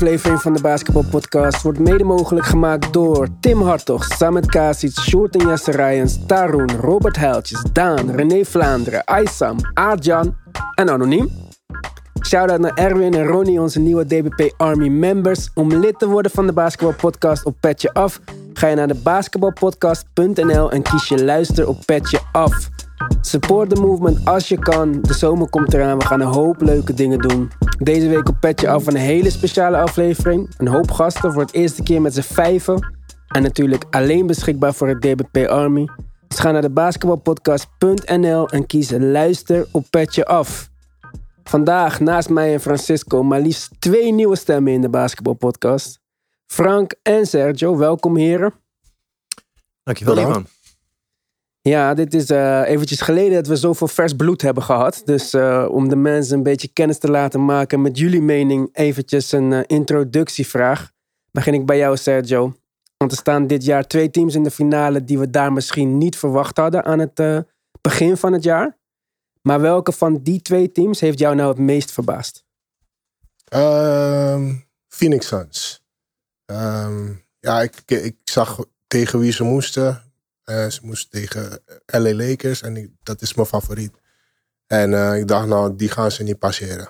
Aflevering van de Basketball Podcast wordt mede mogelijk gemaakt door Tim Hartog, Samet Kasic, Sjoerd en Jesse Rijens, Tarun, Robert Heiltjes, Daan, René Vlaanderen, Aysam, Aardjan en Anoniem. Shout-out naar Erwin en Ronnie, onze nieuwe DBP Army members. Om lid te worden van de Basketball Podcast op Petje Af, ga je naar de basketballpodcast.nl en kies je luister op Petje Af. Support the movement als je kan. De zomer komt eraan. We gaan een hoop leuke dingen doen. Deze week op Petje Af een hele speciale aflevering. Een hoop gasten voor het eerste keer met z'n vijven. En natuurlijk alleen beschikbaar voor het DBP Army. Dus ga naar de basketbalpodcast.nl en kies luister op Petje Af. Vandaag naast mij en Francisco maar liefst twee nieuwe stemmen in de basketbalpodcast. Frank en Sergio, welkom heren. Dankjewel. Ivan. Ja, dit is eh, eventjes geleden dat we zoveel vers bloed hebben gehad. Dus eh, om de mensen een beetje kennis te laten maken met jullie mening, eventjes een eh, introductievraag. Begin ik bij jou, Sergio. Want er staan dit jaar twee teams in de finale die we daar misschien niet verwacht hadden aan het begin van het jaar. Maar welke van die twee teams heeft jou nou het meest verbaasd? Ehm, Phoenix Suns. Ehm, ja, ik, ik zag tegen wie ze moesten. Eh, ze moesten tegen LA Lakers en ik- dat is mijn favoriet. En eh, ik dacht, nou, die gaan ze niet passeren.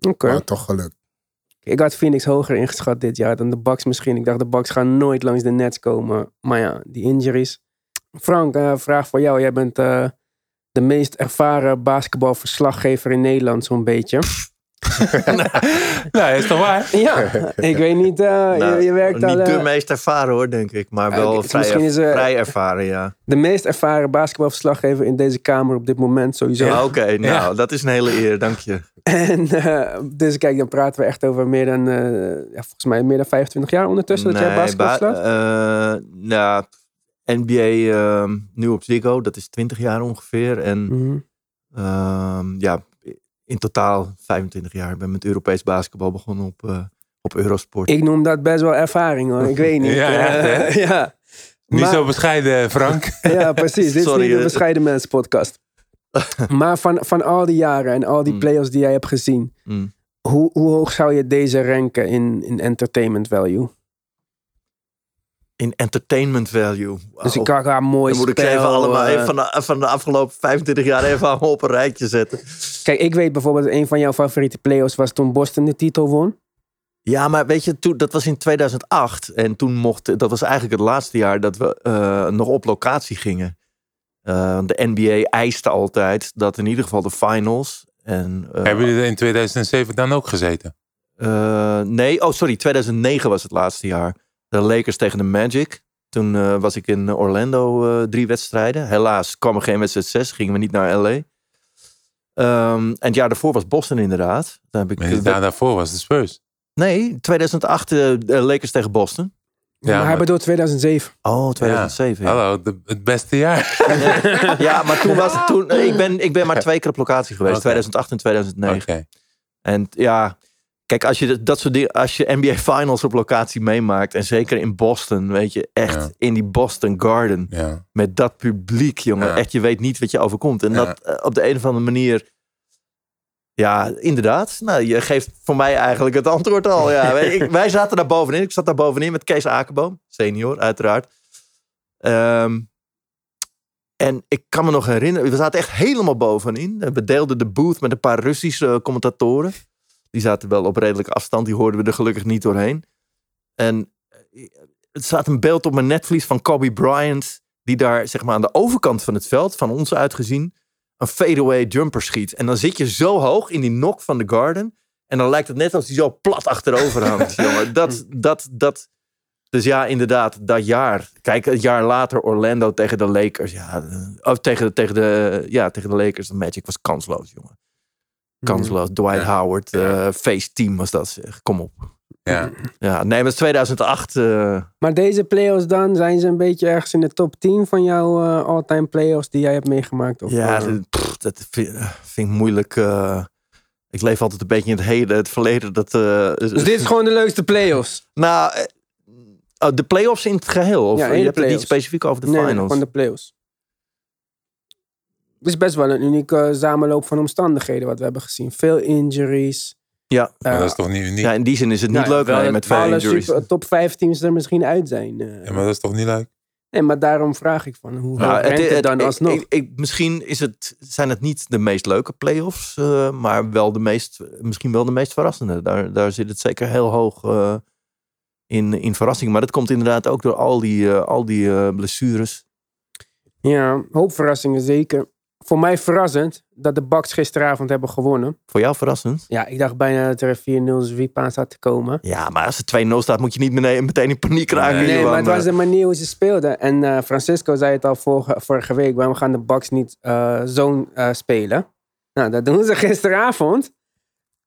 Oké. Maar toch gelukt. Ik had Phoenix hoger ingeschat dit jaar dan de Bucks misschien. Ik dacht de Bucks gaan nooit langs de Nets komen. Maar ja, die injuries. Frank, eh, vraag voor jou. Jij bent eh, de meest ervaren basketbalverslaggever in Nederland zo'n beetje. Nou, is toch waar? Ja, ik weet niet. eh, Nou, je, je werkt al... niet eh, de meest ervaren hoor, denk ik. Maar Ja, wel vrij, is, eh, vrij ervaren, ja. de meest ervaren basketbalverslaggever in deze kamer op dit moment sowieso. Ja, Oké, nou, dat is een hele eer, dank je. En eh, dus kijk, dan praten we echt over meer dan, eh, ja, volgens mij meer dan 25 jaar ondertussen dat jij basketbal ba- eh, nou, NBA ehm, nu op Ziggo, dat is 20 jaar ongeveer. En Mhm. ehm, ja, in totaal 25 jaar. Ik ben met Europees basketbal begonnen op, eh, op Eurosport. Ik noem dat best wel ervaring hoor. Ik weet niet. Ja, Eh, echt, hè? ja. Niet Maar- zo bescheiden, Frank. ja, precies. Dit is Sorry, niet de eh. bescheiden mensen podcast. maar van, van al die jaren en al die Mm. playoffs die jij hebt gezien. Mm. Hoe, hoe hoog zou je deze ranken in, in entertainment value? In entertainment value. Dus ik kan haar mooi Dan moet ik even allemaal eh, even van, de, van de afgelopen 25 jaar even allemaal op een rijtje zetten. Kijk, ik weet bijvoorbeeld dat een van jouw favoriete playoffs was toen Boston de titel won. Ja, maar weet je, toen, dat was in 2008. En toen mocht, dat was eigenlijk het laatste jaar dat we eh, nog op locatie gingen. Eh, de NBA eiste altijd dat in ieder geval de finals. En, eh, Hebben jullie er in 2007 dan ook gezeten? eh, nee, oh sorry, 2009 was het laatste jaar. De Lakers tegen de Magic. Toen eh, was ik in Orlando eh, drie wedstrijden. Helaas kwam er geen wedstrijd 6, gingen we niet naar LA. Ehm, en het jaar daarvoor was Boston inderdaad. Daar heb ik, Maar het jaar daarvoor was de Spurs. nee, 2008 eh, de Lakers tegen Boston. Ja, maar hij bedoelt 2007. Oh, 2007. Ja, Hallo, de- het beste jaar. ja maar toen was het toen. Ik ben, ik ben maar twee keer op locatie geweest, Oké. 2008 en 2009. Oké. En ja, kijk, als je dat- soort dingen, als je NBA Finals op locatie meemaakt, en zeker in Boston, weet je, echt Ja. in die Boston Garden, Ja. met dat publiek, jongen, Ja. echt, je weet niet wat je overkomt. En dat eh, op de een of andere manier. Ja, inderdaad. Nou, je geeft voor mij eigenlijk het antwoord al. Ja, Wij- ik- wij zaten daar bovenin. Ik zat daar bovenin met Kees Akenboom, senior, uiteraard. Ehm, en ik kan me nog herinneren, we zaten echt helemaal bovenin. We deelden de booth met een paar Russische commentatoren. Die zaten wel op redelijke afstand, die hoorden we er gelukkig niet doorheen. En eh, er staat een beeld op mijn netvlies van Kobe Bryant, die daar zeg maar aan de overkant van het veld, van ons uitgezien, een fadeaway jumper schiet. En dan zit je zo hoog in die nok van de garden. En dan lijkt het net alsof hij zo plat achterover hangt. jongen. Dat, dat, dat. Dus ja, inderdaad, dat jaar. Kijk, het jaar later Orlando tegen de Lakers. Ja, eh, oh, tegen, tegen, de, ja, tegen de Lakers. De Magic was kansloos, jongen. Kansloos. Dwight Ja. Howard, eh, face team was dat zeg. Kom op. Ja. Ja, nee, maar het is 2008. eh, Maar deze playoffs dan, zijn ze een beetje ergens in de top 10 van jouw eh, all-time playoffs die jij hebt meegemaakt? Of, ja, dat, pff, dat vind, vind ik moeilijk. eh. ik leef altijd een beetje in het heden, het verleden. Dat, eh, dus dit is gewoon de leukste playoffs? Nou, oh, de playoffs in het geheel? Of Ja, je hebt het niet specifiek over de nee, finals? gewoon de playoffs. Het is best wel een unieke samenloop van omstandigheden wat we hebben gezien. Veel injuries. Ja. Maar dat is toch niet uniek? ja, in die zin is het niet nou, leuk nee, met veel alle injuries. super- top 5 teams er misschien uit zijn. eh. Ja, maar dat is toch niet leuk? Nee, maar daarom vraag ik van hoe Nou, het, het dan alsnog? ik- ik- misschien is het, zijn het niet de meest leuke playoffs, eh maar wel de meest, misschien wel de meest verrassende. Daar, daar zit het zeker heel hoog eh, in, in verrassing. Maar dat komt inderdaad ook door al die, eh, al die eh, blessures. Ja, hoop verrassingen zeker. Voor mij verrassend dat de Bucks gisteravond hebben gewonnen. Voor jou verrassend? Ja, ik dacht bijna dat er een 4-0 sweep aan zat te komen. Ja, maar als het 2-0 staat, moet je niet meteen, meteen in paniek raken. Nee, maar het was de manier hoe ze speelden. En eh, Francisco zei het al vorige, vorige week. Waarom gaan de Bucks niet eh zo'n eh, spelen? Nou, dat doen ze gisteravond.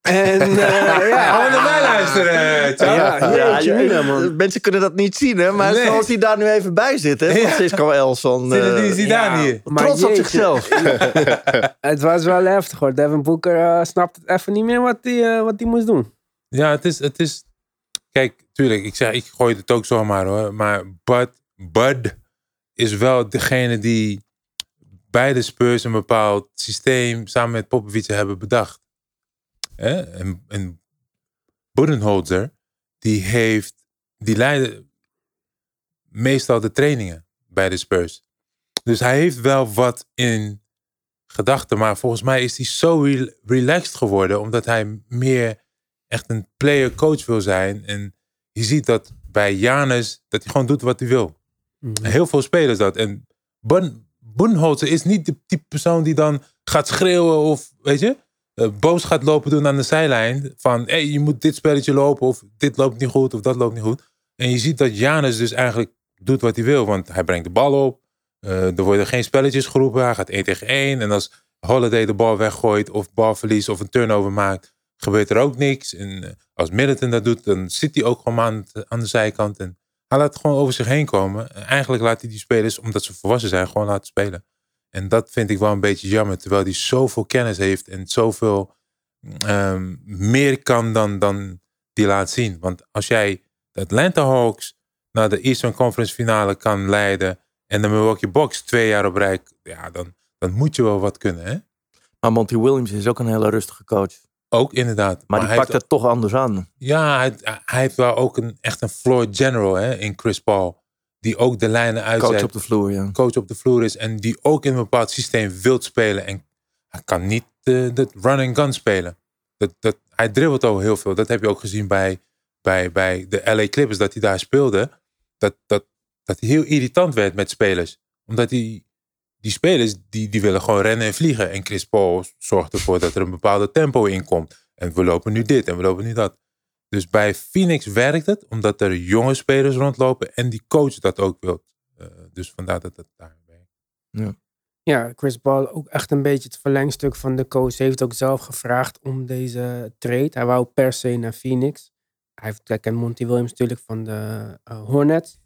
En eh, ja, Gewoon naar mij luisteren. Ja, Ja, jeetje ja, mina, man. mensen kunnen dat niet zien, hè? Maar Nee. zoals hij daar nu even bij zit, hè? Ja. Francisco Elson. Zit het eh, niet Zidane hier? trots op zichzelf. Het was wel heftig hoor. Devin Booker eh, snapte het even niet meer wat hij wat hij moest doen. Ja, het is, het is... Kijk, tuurlijk, ik zeg, ik gooi het ook zomaar hoor. Maar Bud, Bud is wel degene die bij de Spurs een bepaald systeem samen met Popovic hebben bedacht. Hè? En, en die heeft, die leidde meestal de trainingen bij de Spurs. Dus hij heeft wel wat in gedachten, maar volgens mij is hij zo rel- relaxed geworden, omdat hij meer echt een player-coach wil zijn. En je ziet dat bij Janus, dat hij gewoon doet wat hij wil. En Heel veel spelers dat. En Bun, Bunholzer is niet de type persoon die dan gaat schreeuwen of, weet je, eh, boos gaat lopen doen aan de zijlijn. Van, hé, je moet dit spelletje lopen of dit loopt niet goed of dat loopt niet goed. En je ziet dat Janus dus eigenlijk doet wat hij wil. Want hij brengt de bal op. eh, er worden geen spelletjes geroepen. Hij gaat één tegen één. En als Holiday de bal weggooit of balverlies of een turnover maakt, gebeurt er ook niks. En eh, als Middleton dat doet, dan zit hij ook gewoon aan, aan de zijkant. En hij laat het gewoon over zich heen komen. En eigenlijk laat hij die spelers, omdat ze volwassen zijn, gewoon laten spelen. En dat vind ik wel een beetje jammer. Terwijl hij zoveel kennis heeft en zoveel ehm, meer kan dan, dan die laat zien. Want als jij de Atlanta Hawks naar de Eastern Conference finale kan leiden. En de Milwaukee Bucks twee jaar op rij. Ja, dan, dan moet je wel wat kunnen. Hè? Maar Monty Williams is ook een hele rustige coach. Ook inderdaad. Maar, die hij pakt het toch anders aan. Ja, hij, hij heeft wel ook een, echt een floor general hè, in Chris Paul. Die ook de lijnen uitzet. Coach op de vloer, ja. coach op de vloer is. En die ook in een bepaald systeem wilt spelen. En hij kan niet de, de run and gun spelen. Dat, dat, hij dribbelt ook heel veel. Dat heb je ook gezien bij, bij, bij de LA Clippers. Dat hij daar speelde. Dat, dat, dat hij heel irritant werd met spelers. Omdat die, die spelers die, die willen gewoon rennen en vliegen. En Chris Paul zorgt ervoor dat er een bepaalde tempo in komt. En we lopen nu dit en we lopen nu dat. Dus bij Phoenix werkt het. Omdat er jonge spelers rondlopen. En die coach dat ook wil. Eh, dus vandaar dat het daar werkt. Ja, Chris Paul ook echt een beetje het verlengstuk van de coach. Hij heeft ook zelf gevraagd om deze trade. Hij wou per se naar Phoenix. Hij heeft, kent Monty Williams natuurlijk van de eh, Hornets.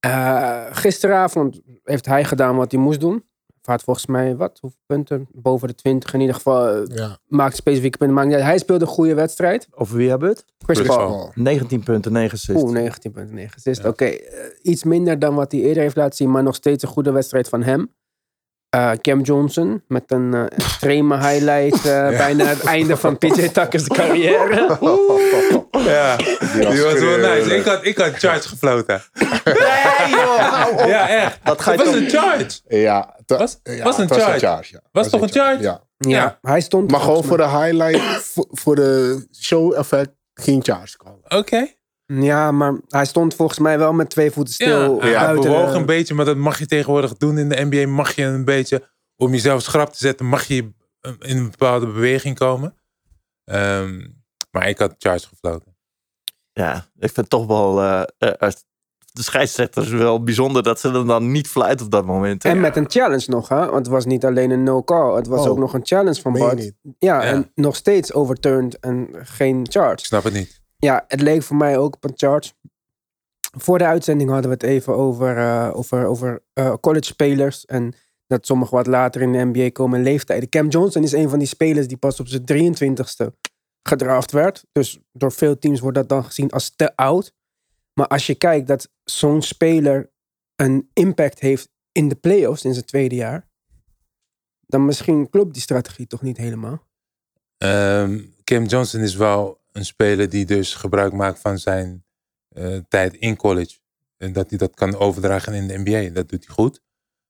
Eh, gisteravond heeft hij gedaan wat hij moest doen. Had volgens mij, wat, hoeveel punten? Boven de 20 in ieder geval. eh, Ja, maakt specifieke punten. Maakt niet uit. Hij speelde een goede wedstrijd. Over wie hebben we het? Chris, Chris Paul. Paul. 19 punten, 9 assists. Oeh, 19.9 assist. Ja. Oké, eh, iets minder dan wat hij eerder heeft laten zien, maar nog steeds een goede wedstrijd van hem. Eh, Cam Johnson met een eh, extreme highlight. eh, Bijna het einde van PJ Tucker's carrière. Ja, die was, wel nice. Ik had, ik had charge gefloten. Nee, joh! Ja, echt. Dat ga je Het was toch- een charge. ja, te- Was- ja, was een charge. ja. Was toch een charge? Ja. ja, Ja. hij stond. Maar gewoon voor de highlight, voor, voor de show-effect, geen charge komen. Oké. Ja, maar hij stond volgens mij wel met twee voeten stil. Ja, hij buiten bewoog de- een beetje, maar dat mag je tegenwoordig doen in de NBA. Mag je een beetje, om jezelf schrap te zetten, mag je in een bepaalde beweging komen. Ehm, maar ik had charge gefloten. Ja, ik vind het toch wel... eh, eh, de scheidsrechters wel bijzonder dat ze er dan niet fluit op dat moment. En met een challenge nog, hè? Want het was niet alleen een no-call. Het was Oh. ook nog een challenge van Meen je Bart. niet? Ja, Ja. en nog steeds overturned en geen charge. Ik snap het niet. Ja, het leek voor mij ook op een charge. Voor de uitzending hadden we het even over, eh, over, over eh, college spelers. En dat sommigen wat later in de NBA komen in leeftijden. Cam Johnson is een van die spelers die pas op zijn 23ste gedraft werd. Dus door veel teams wordt dat dan gezien als te oud. Maar als je kijkt dat zo'n speler een impact heeft in de playoffs in zijn tweede jaar. Dan misschien klopt die strategie toch niet helemaal. Ehm, Cam Johnson is wel een speler die dus gebruik maakt van zijn eh, tijd in college. En dat hij dat kan overdragen in de NBA. Dat doet hij goed.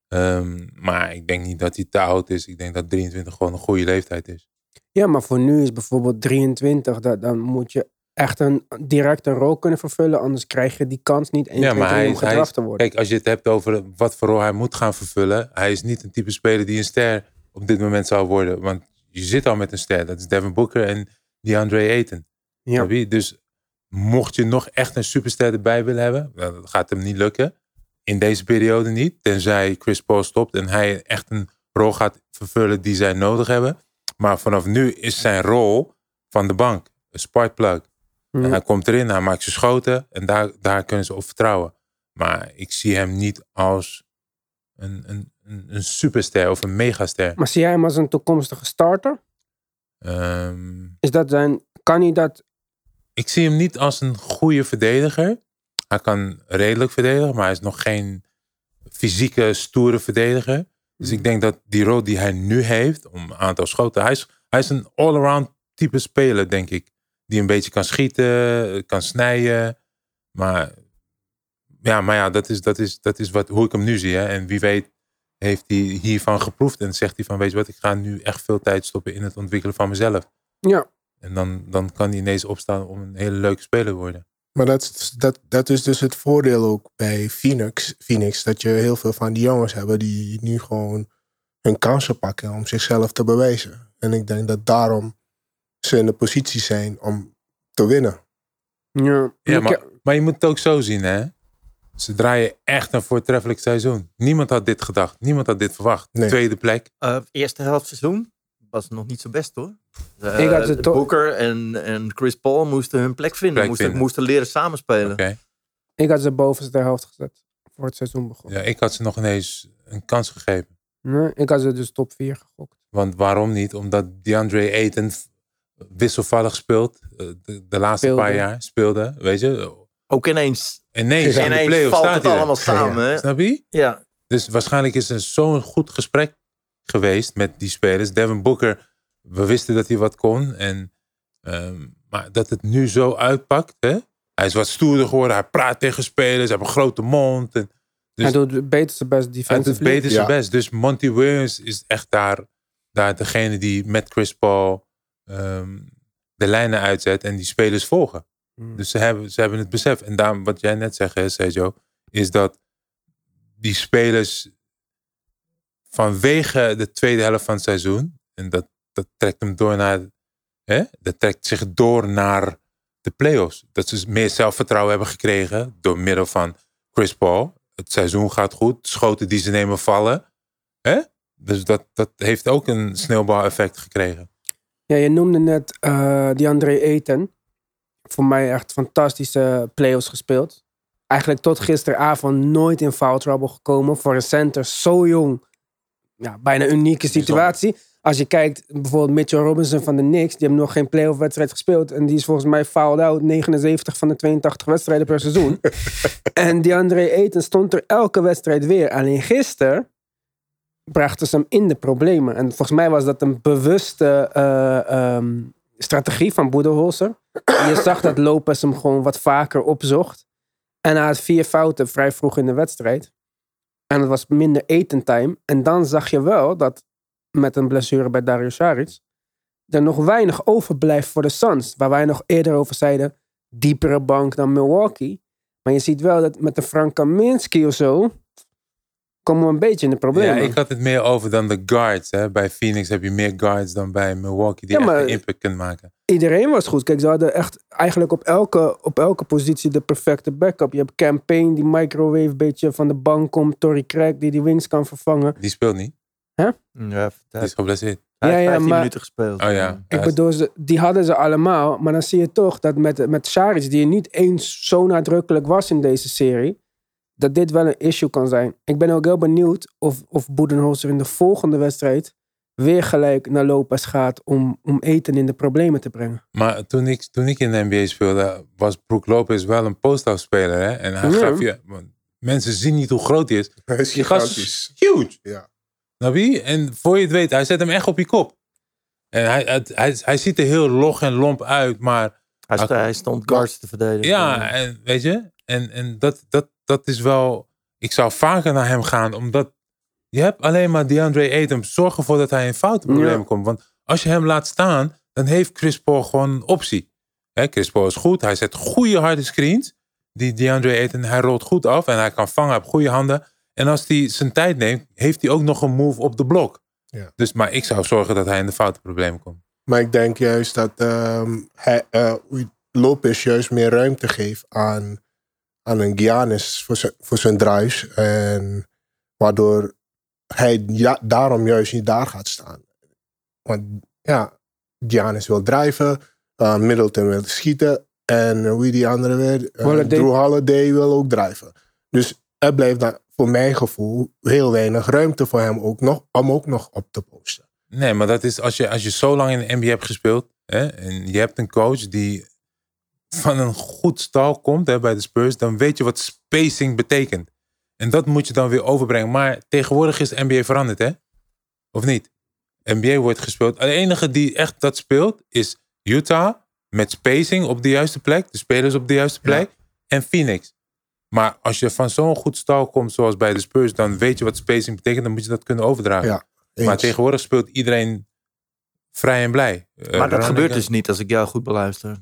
Ehm, maar ik denk niet dat hij te oud is. Ik denk dat 23 gewoon een goede leeftijd is. Ja, maar voor nu is bijvoorbeeld 23, dat, dan moet je echt een direct een rol kunnen vervullen. Anders krijg je die kans niet 1, Ja, 2, maar 3 hij om te worden. Kijk, als je het hebt over wat voor rol hij moet gaan vervullen. Hij is niet een type speler die een ster op dit moment zou worden. Want je zit al met een ster. Dat is Devin Booker en DeAndre Ayton. Ja. Dus mocht je nog echt een superster erbij willen hebben. nou, Dat gaat hem niet lukken. In deze periode niet. Tenzij Chris Paul stopt en hij echt een rol gaat vervullen die zij nodig hebben. Maar vanaf nu is zijn rol van de bank. Een sparkplug. En hij komt erin, hij maakt zijn schoten en daar, daar kunnen ze op vertrouwen. Maar ik zie hem niet als een, een, een, een superster of een megaster. Maar zie jij hem als een toekomstige starter? Ehm, Is dat zijn, kan hij dat? Ik zie hem niet als een goede verdediger. Hij kan redelijk verdedigen, maar hij is nog geen fysieke, stoere verdediger. Dus ik denk dat die rol die hij nu heeft, om een aantal schoten, hij is, hij is een all-around type speler, denk ik. Die een beetje kan schieten, kan snijden. Maar ja, maar ja dat is, dat is, dat is wat, hoe ik hem nu zie. Hè. En wie weet heeft hij hiervan geproefd en zegt hij van, weet je wat, ik ga nu echt veel tijd stoppen in het ontwikkelen van mezelf. Ja, En dan, dan kan hij ineens opstaan om een hele leuke speler te worden. Maar dat, is- dat, dat is dus het voordeel ook bij Phoenix, Phoenix. Dat je heel veel van die jongens hebben die nu gewoon hun kansen pakken om zichzelf te bewijzen. En ik denk dat daarom ze in de positie zijn om te winnen. ja. Ja, maar, maar je moet het ook zo zien, hè. Ze draaien echt een voortreffelijk seizoen. Niemand had dit gedacht. Niemand had dit verwacht. Nee. Tweede plek. Eh, eerste helft seizoen was nog niet zo best hoor. Eh, Ik had het toch- Booker en, en Chris Paul moesten hun plek vinden. Plek moesten, vinden. moesten leren samenspelen. Oké. ik had ze bovenste helft gezet voor het seizoen begon. Ja, ik had ze nog ineens een kans gegeven. Nee, ik had ze dus top 4 gegokt. Want waarom niet? Omdat DeAndre Ayton wisselvallig speelt. eh, De, de laatste Speelde. paar jaar speelde. Weet je. Ook ineens, Ineens ineens valt staat het allemaal samen. hè? Snap je? Ja. Dus waarschijnlijk is er zo'n goed gesprek geweest met die spelers. Devin Booker, we wisten dat hij wat kon. En, ehm, maar dat het nu zo uitpakt. Hè? Hij is wat stoerder geworden. Hij praat tegen spelers. Hij heeft een grote mond. En, dus hij doet beter zijn best hij doet beter zijn Ja. best. Dus Monty Williams is echt daar, daar degene die met Chris Paul ehm, de lijnen uitzet. En die spelers volgen. Hmm. Dus ze hebben, ze hebben het besef. En daarom, wat jij net zegt, hè, Sergio, is dat die spelers vanwege de tweede helft van het seizoen, en dat, dat trekt hem door naar, hè, dat trekt zich door naar de playoffs. Dat ze meer zelfvertrouwen hebben gekregen door middel van Chris Paul. Het seizoen gaat goed, schoten die ze nemen vallen. Hè? Dus dat, dat heeft ook een sneeuwbaleffect gekregen. Ja, je noemde net eh die André Ayton. Voor mij echt fantastische playoffs gespeeld. Eigenlijk tot gisteravond nooit in foul trouble gekomen. Voor een center zo jong. Ja, bijna unieke situatie. Als je kijkt, bijvoorbeeld Mitchell Robinson van de Knicks. Die hebben nog geen playoff wedstrijd gespeeld. En die is volgens mij fouled out 79 van de 82 wedstrijden per seizoen. en die André Ayton stond er elke wedstrijd weer. Alleen gisteren brachten ze hem in de problemen. En volgens mij was dat een bewuste eh, ehm, strategie van Boedenholzer. Je zag dat Lopez hem gewoon wat vaker opzocht. En hij had vier fouten vrij vroeg in de wedstrijd. En het was minder eten time. En dan zag je wel dat met een blessure bij Dario Saric er nog weinig overblijft voor de Suns. Waar wij nog eerder over zeiden, diepere bank dan Milwaukee. Maar je ziet wel dat met de Frank Kaminsky of zo komen we een beetje in de problemen. Ja, ik had het meer over dan de guards. Hè. Bij Phoenix heb je meer guards dan bij Milwaukee die Ja, echt een impact kunnen maken. Iedereen was goed. Kijk, ze hadden echt eigenlijk op elke, op elke positie de perfecte backup. Je hebt Campaign die microwave beetje van de bank komt. Tory Craig die die wings kan vervangen. Die speelt niet. Ja, Die hij is geblesseerd. heeft Ja, ja, 15 maar- minuten gespeeld. Oh ja. Ik bedoel, ze, die hadden ze allemaal. Maar dan zie je toch dat met, met Saric, die niet eens zo nadrukkelijk was in deze serie, dat dit wel een issue kan zijn. Ik ben ook heel benieuwd of, of Boedenholzer in de volgende wedstrijd weer gelijk naar Lopez gaat om, om eten in de problemen te brengen. Maar toen ik, toen ik in de NBA speelde, was Brook Lopez wel een post speler. Hè? En hij Ja. gaf je... want Mensen zien niet hoe groot hij is. Hij is Die gast gigantisch. is huge. Ja. Je? En voor je het weet, hij zet hem echt op je kop. En hij, het- hij, hij ziet er heel log en lomp uit, maar Hij, hij stond guards te verdedigen. ja, en weet je, en, en dat, dat, dat is wel. Ik zou vaker naar hem gaan, omdat je hebt alleen maar DeAndre Ayton. Zorg ervoor dat hij in foutenproblemen Ja. komt. Want als je hem laat staan, dan heeft Chris Paul gewoon een optie. Hè, Chris Paul is goed, hij zet goede harde screens. Die DeAndre Ayton, hij rolt goed af en hij kan vangen, heeft goede handen. En als hij zijn tijd neemt, heeft hij ook nog een move op de blok. Ja. Dus, maar ik zou zorgen dat hij in de foutenproblemen komt. Maar ik denk juist dat ehm, hij, eh, Lopez juist meer ruimte geeft aan, aan een Giannis voor zijn, voor zijn drives. En waardoor hij ja, daarom juist niet daar gaat staan. Want ja, Giannis wil drijven, eh, Middleton wil schieten. En hoe die andere weer? Eh, Holiday. Drew Holiday wil ook drijven. Dus er blijft dan voor mijn gevoel heel weinig ruimte voor hem ook nog, om ook nog op te posten. Nee, maar dat is als je, als je zo lang in de NBA hebt gespeeld. Hè, en je hebt een coach die van een goed stal komt hè, bij de Spurs. Dan weet je wat spacing betekent. En dat moet je dan weer overbrengen. Maar tegenwoordig is de NBA veranderd, hè? Of niet? NBA wordt gespeeld. De enige die echt dat speelt is Utah. Met spacing op de juiste plek. De spelers op de juiste plek. En Phoenix. Maar als je van zo'n goed stal komt zoals bij de Spurs. Dan weet je wat spacing betekent. Dan moet je dat kunnen overdragen. Ja, Maar tegenwoordig speelt iedereen vrij en blij. Eh, Maar dat gebeurt dus niet als ik jou goed beluister.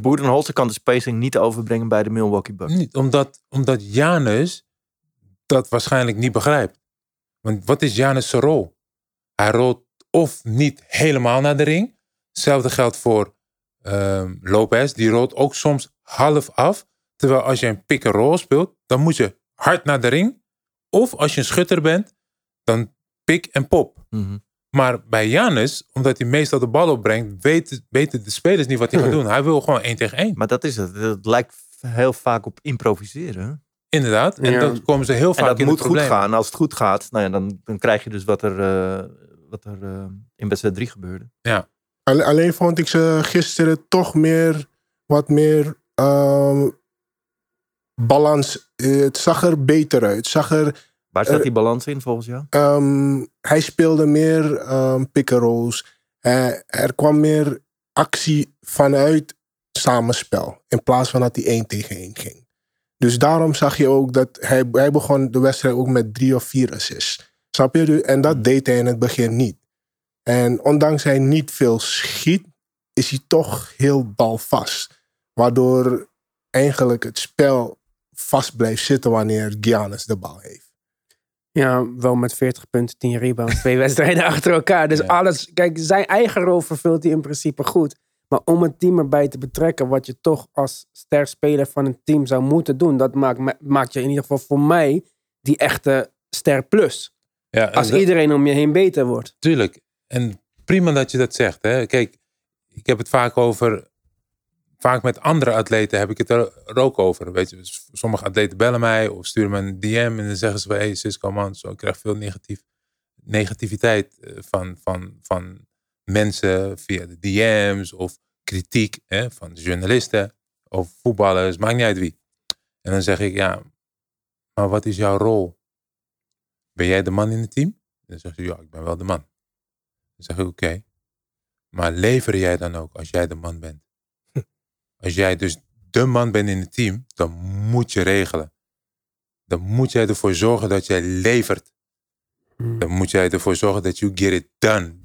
Boedenholzer kan de spacing niet overbrengen bij de Milwaukee Bucks. Niet, omdat, omdat Janus dat waarschijnlijk niet begrijpt. Want wat is Janus rol? Hij rolt of niet helemaal naar de ring. Hetzelfde geldt voor ehm, Lopez. Die rolt ook soms half af. Terwijl als je een pick-and-roll speelt, dan moet je hard naar de ring. Of als je een schutter bent, dan pick en pop. Mhm. Maar bij Janus, omdat hij meestal de bal opbrengt, weten, weten de spelers niet wat hij gaat doen. Hij wil gewoon één tegen één. Maar dat is het. Het lijkt heel vaak op improviseren. Inderdaad. En Ja. dan komen ze heel vaak En dat in moet het goed gaan. Als het goed gaat, nou ja, dan, dan krijg je dus wat er, eh, wat er eh, in wedstrijd 3 gebeurde. Alle- Alleen vond ik ze gisteren toch meer, wat meer ehm, balans. Eh, Het zag er beter uit. Het zag er, Waar staat Eh, die balans in volgens jou? ehm, hij speelde meer ehm pick-and-rolls. Eh, er kwam meer actie vanuit samenspel. In plaats van dat hij één tegen één ging. Dus daarom zag je ook dat hij, hij begon de wedstrijd ook met drie of vier assists. Snap je? En dat deed hij in het begin niet. En ondanks hij niet veel schiet, is hij toch heel balvast. Waardoor eigenlijk het spel vast blijft zitten wanneer Giannis de bal heeft. Ja, wel met 40 punten, 10 rebounds, twee wedstrijden achter elkaar. Dus Ja. alles, kijk, zijn eigen rol vervult hij in principe goed. Maar om het team erbij te betrekken, wat je toch als ster speler van een team zou moeten doen, dat maakt, maakt je in ieder geval voor mij die echte ster plus. Ja, Als dat- iedereen om je heen beter wordt. Tuurlijk. En prima dat je dat zegt. Hè. Kijk, ik heb het vaak over. Vaak met andere atleten heb ik het er ook over. Weet je, s- sommige atleten bellen mij of sturen me een DM en dan zeggen ze van hey Cisco man, zo ik krijg veel negatief, negativiteit eh, van, van, van mensen via de DM's of kritiek hè, van journalisten of voetballers, maakt niet uit wie. En dan zeg ik ja, maar wat is jouw rol? Ben jij de man in het team? En dan zeggen ze ja, ik ben wel de man. Dan zeg ik, oké. Maar lever jij dan ook als jij de man bent? Als jij dus de man bent in het team, dan moet je regelen. Dan moet jij ervoor zorgen dat jij levert. Dan moet jij ervoor zorgen dat you get it done.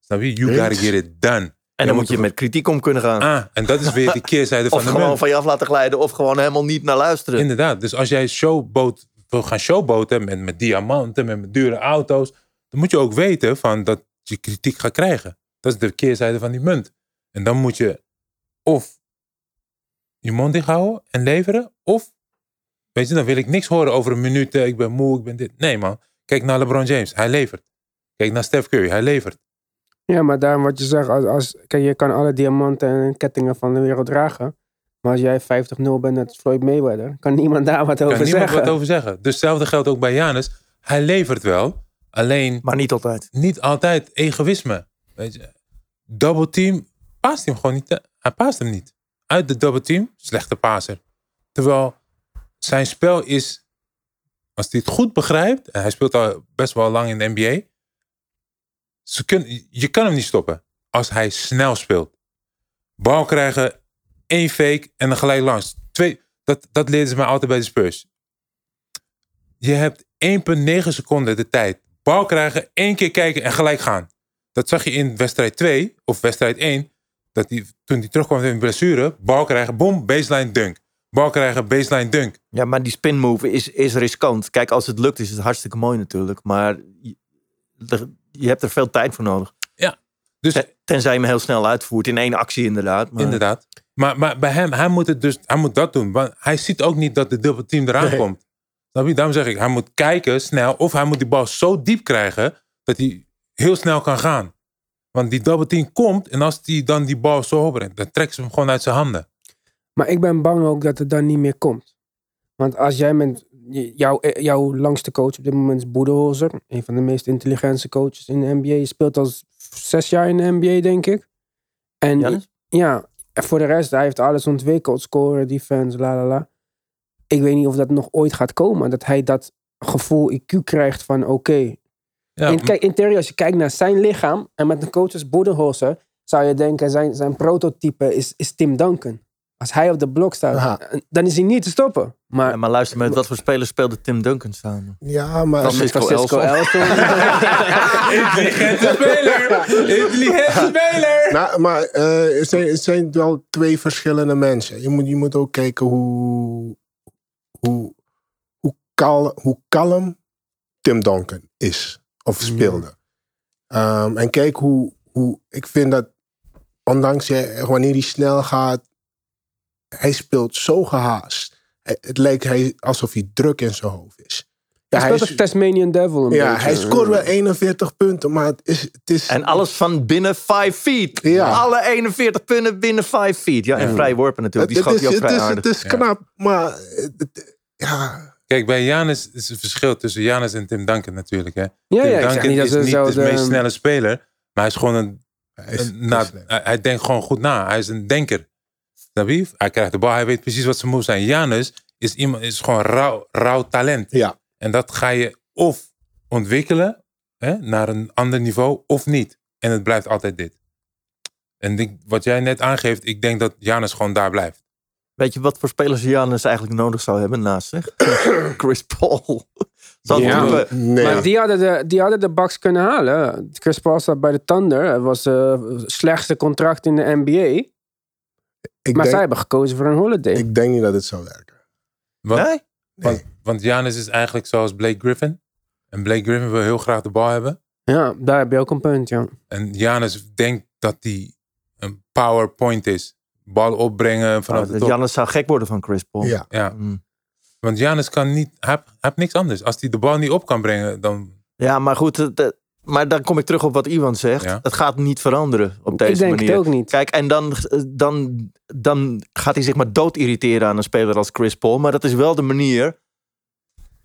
Snap je? You gotta get it done. En dan moet je met kritiek om kunnen gaan. Ah, en dat is weer de keerzijde van of de gewoon munt. van je af laten glijden. Of gewoon helemaal niet naar luisteren. Inderdaad. Dus als jij showboot wil gaan showboten met, met diamanten, met, met dure auto's, dan moet je ook weten van dat je kritiek gaat krijgen. Dat is de keerzijde van die munt. En dan moet je of je mond dicht houden en leveren, of weet je, dan wil ik niks horen over een minuut. eh, Ik ben moe, ik ben dit. Nee man, kijk naar LeBron James, hij levert. Kijk naar Steph Curry, hij levert. Ja, maar daarom wat je zegt, als, als, kijk, je kan alle diamanten en kettingen van de wereld dragen. Maar als jij 50-0 bent met Floyd Mayweather, kan niemand daar wat Kan over niemand zeggen. wat over zeggen. Dus hetzelfde geldt ook bij Janus. Hij levert wel, alleen Maar niet altijd. niet altijd egoïsme. Weet je, double team paast hem gewoon niet. te- Hij paast hem niet. Uit de double team, slechte paser. Terwijl zijn spel is, als hij het goed begrijpt, en hij speelt al best wel lang in de NBA, kun, je kan hem niet stoppen als hij snel speelt. Bal krijgen, één fake en dan gelijk langs. Twee, dat, dat leerden ze mij altijd bij de Spurs. Je hebt 1,9 seconden de tijd. Bal krijgen, één keer kijken en gelijk gaan. Dat zag je in wedstrijd 2 of wedstrijd 1. Dat die, toen hij terugkwam met een blessure, bal krijgen, boom, baseline dunk. Bal krijgen, baseline dunk. Ja, maar die spin move is, is riskant. Kijk, als het lukt is het hartstikke mooi natuurlijk. Maar je, je hebt er veel tijd voor nodig. Dus Ten- Tenzij je hem heel snel uitvoert. In één actie inderdaad. Maar Inderdaad. Maar, maar bij hem, hij moet, het dus, hij moet dat doen. Want hij ziet ook niet dat de dubbelteam eraan Nee. komt. Daarom zeg ik, hij moet kijken snel. Of hij moet die bal zo diep krijgen dat hij heel snel kan gaan. Want die double komt en als hij dan die bal zo opbrengt, dan trekt ze hem gewoon uit zijn handen. Maar ik ben bang ook dat het dan niet meer komt. Want als jij met jouw, eh, jouw langste coach op dit moment is Boedeholzer. Een van de meest intelligente coaches in de NBA. Je speelt al zes jaar in de NBA, denk ik. En ja, en voor de rest, hij heeft alles ontwikkeld. Scoren, defense, la la la. Ik weet niet of dat nog ooit gaat komen. Dat hij dat gevoel IQ krijgt van oké. Ja, in, kijk, in theorie, als je kijkt naar zijn lichaam. En met een coach als. Zou je denken, zijn, zijn prototype is, is Tim Duncan. Als hij op de blok staat, Aha. dan is hij niet te stoppen. Maar Ja, maar luister, met wat voor spelers speelde Tim Duncan samen? Ja, maar... Francisco Francisco Elson. Elson. Intelligente speler! Intelligente speler! Nou, maar eh, het, zijn, het zijn wel twee verschillende mensen. Je moet, je moet ook kijken hoe, hoe, hoe, kal, hoe kalm Tim Duncan is of speelde. Ehm, en kijk hoe, hoe ik vind dat, ondanks je, wanneer hij snel gaat, hij speelt zo gehaast. Het lijkt hij, alsof hij druk in zijn hoofd is. Ja, hij speelt is- als Tasmanian Devil een ja, beetje. hij scoort wel 41 punten, maar het is... Het is En alles van binnen 5 feet. Ja. Alle 41 punten binnen 5 feet. Ja, en Ja. vrij worpen natuurlijk. Die het, is, ook het, vrij is, het is Ja. knap, maar... het- ja, Kijk, bij Janis is het verschil tussen Janis en Tim Duncan natuurlijk. Hè? Ja, Tim ja, Duncan niet is ze niet de meest snelle speler, maar hij is gewoon een hij, is, Een- na- is snel. hij, hij denkt gewoon goed na. Hij is een denker. Snap je? Hij krijgt de bal, hij weet precies wat zijn moves zijn. Janus is, iemand, is gewoon rauw, rauw talent. Ja, En dat ga je of ontwikkelen hè, naar een ander niveau of niet. En het blijft altijd dit. En ik- wat jij net aangeeft, ik denk dat Janus gewoon daar blijft. Weet je wat voor spelers Giannis eigenlijk nodig zou hebben naast zich? Chris Paul. Zou Ja. doen? nee. Maar die hadden, de, die hadden de Bucks kunnen halen. Chris Paul staat bij de Thunder. Het was eh, het slechtste contract in de NBA. ik, Maar zij hebben gekozen voor een holiday. ik denk niet dat het zou werken. Want, Nee? want, want Janus is eigenlijk zoals Blake Griffin. En Blake Griffin wil heel graag de bal hebben. Ja, daar heb je ook een punt, ja. En Janus denkt dat hij een powerpoint is. Bal opbrengen vanaf de top. Giannis zou gek worden van Chris Paul. Ja. Ja, Mm. want Janus kan niet, hij heeft, niks anders. Als hij de bal niet op kan brengen, dan Ja, maar goed. maar dan kom ik terug op wat Iwan zegt. Ja. Het gaat niet veranderen op deze ik denk manier. het ook niet. Kijk, en dan, dan, dan gaat hij zich maar dood irriteren aan een speler als Chris Paul. Maar dat is wel de manier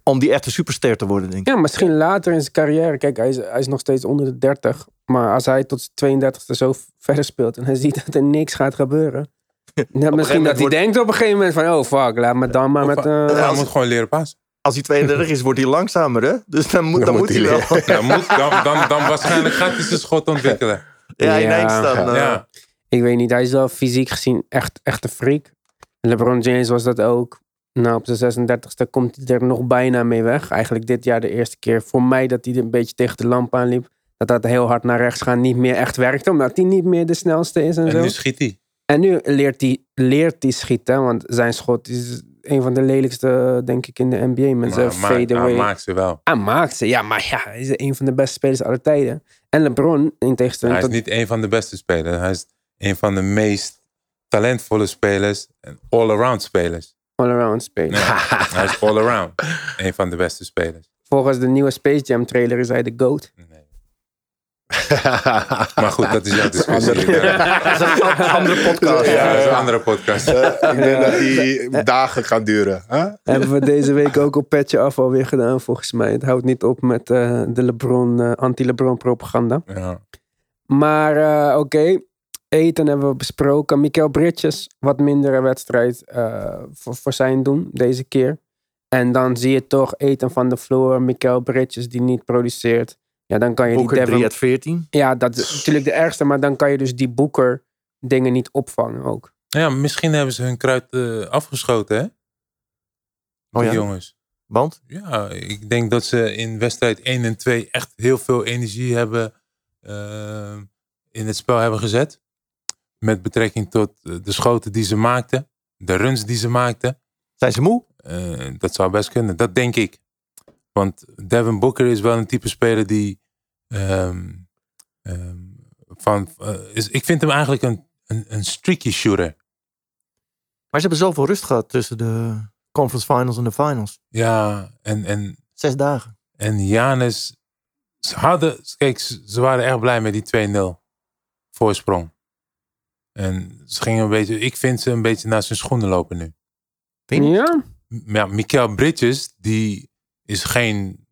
om die echte superster te worden, denk ik. Ja, misschien later in zijn carrière. Kijk, hij is, hij is nog steeds onder de 30. Maar als hij tot zijn 32e zo verder speelt en hij ziet dat er niks gaat gebeuren. Dan misschien dat hij wordt- denkt op een gegeven moment van, oh fuck, laat me dan maar Of- met... eh, hij als- moet gewoon leren passen. Als hij 32 is, wordt hij langzamer, hè? Dus dan moet, dan moet hij wel. Dan, moet, dan, dan, dan waarschijnlijk gaat hij zijn schot ontwikkelen. Ja, Ja. ineens dan. eh, Ja. Ik weet niet, hij is wel fysiek gezien echt, echt een freak. LeBron James was dat ook. Nou, op zijn 36e komt hij er nog bijna mee weg. Eigenlijk dit jaar de eerste keer voor mij dat hij een beetje tegen de lamp aanliep. Dat dat heel hard naar rechts gaan niet meer echt werkte. Omdat hij niet meer de snelste is en, En zo. nu schiet hij. En nu leert hij, leert hij schieten. Want zijn schot is een van de lelijkste, denk ik, in de NBA. Met zijn hij maakt ze wel. Hij maakt ze. Ja, maar ja, hij is een van de beste spelers aller tijden. En LeBron, in tegenstelling Hij is tot... niet een van de beste spelers. Hij is een van de meest talentvolle spelers en all-around spelers. all-around speler. Nee, hij is all-around. Een van de beste spelers. Volgens de nieuwe Space Jam trailer is hij de GOAT. Nee. Maar goed, dat is jouw discussie. Ja, Dat is een andere podcast. ja, dat is een andere podcast. ik denk dat die dagen gaat duren. Huh? Hebben we deze week ook op Petje Af alweer gedaan, volgens mij. Het houdt niet op met eh, de LeBron, eh, anti-LeBron propaganda. Ja. Maar eh, oké, eten hebben we besproken. Mikael Bridges, wat mindere wedstrijd eh, voor, voor zijn doen deze keer. En dan zie je toch eten van de vloer. Mikael Bridges die niet produceert. Ja, dan kan je die Booker 3 Devin... uit 14. Ja, dat is natuurlijk de ergste. Maar dan kan je dus die Booker dingen niet opvangen ook. Ja, misschien hebben ze hun kruid eh, afgeschoten, hè? Oh Die ja? jongens. Want? Ja, ik denk dat ze in wedstrijd 1 en 2 echt heel veel energie hebben eh, in het spel hebben gezet. Met betrekking tot eh, de schoten die ze maakten, de runs die ze maakten. Zijn ze moe? Eh, dat zou best kunnen, dat denk ik. Want Devin Booker is wel een type speler die. ehm, ehm, van, eh, is, ik vind hem eigenlijk een, een, een streaky shooter. Maar ze hebben zoveel rust gehad tussen de conference finals en de finals. Ja, en, en Zes dagen. En Janis, ze hadden, kijk, ze waren erg blij met die 2-0 voorsprong. En ze gingen een beetje, ik vind ze een beetje naar zijn schoenen lopen nu. Vind je? Ja? Ja, Mikael Bridges, die is geen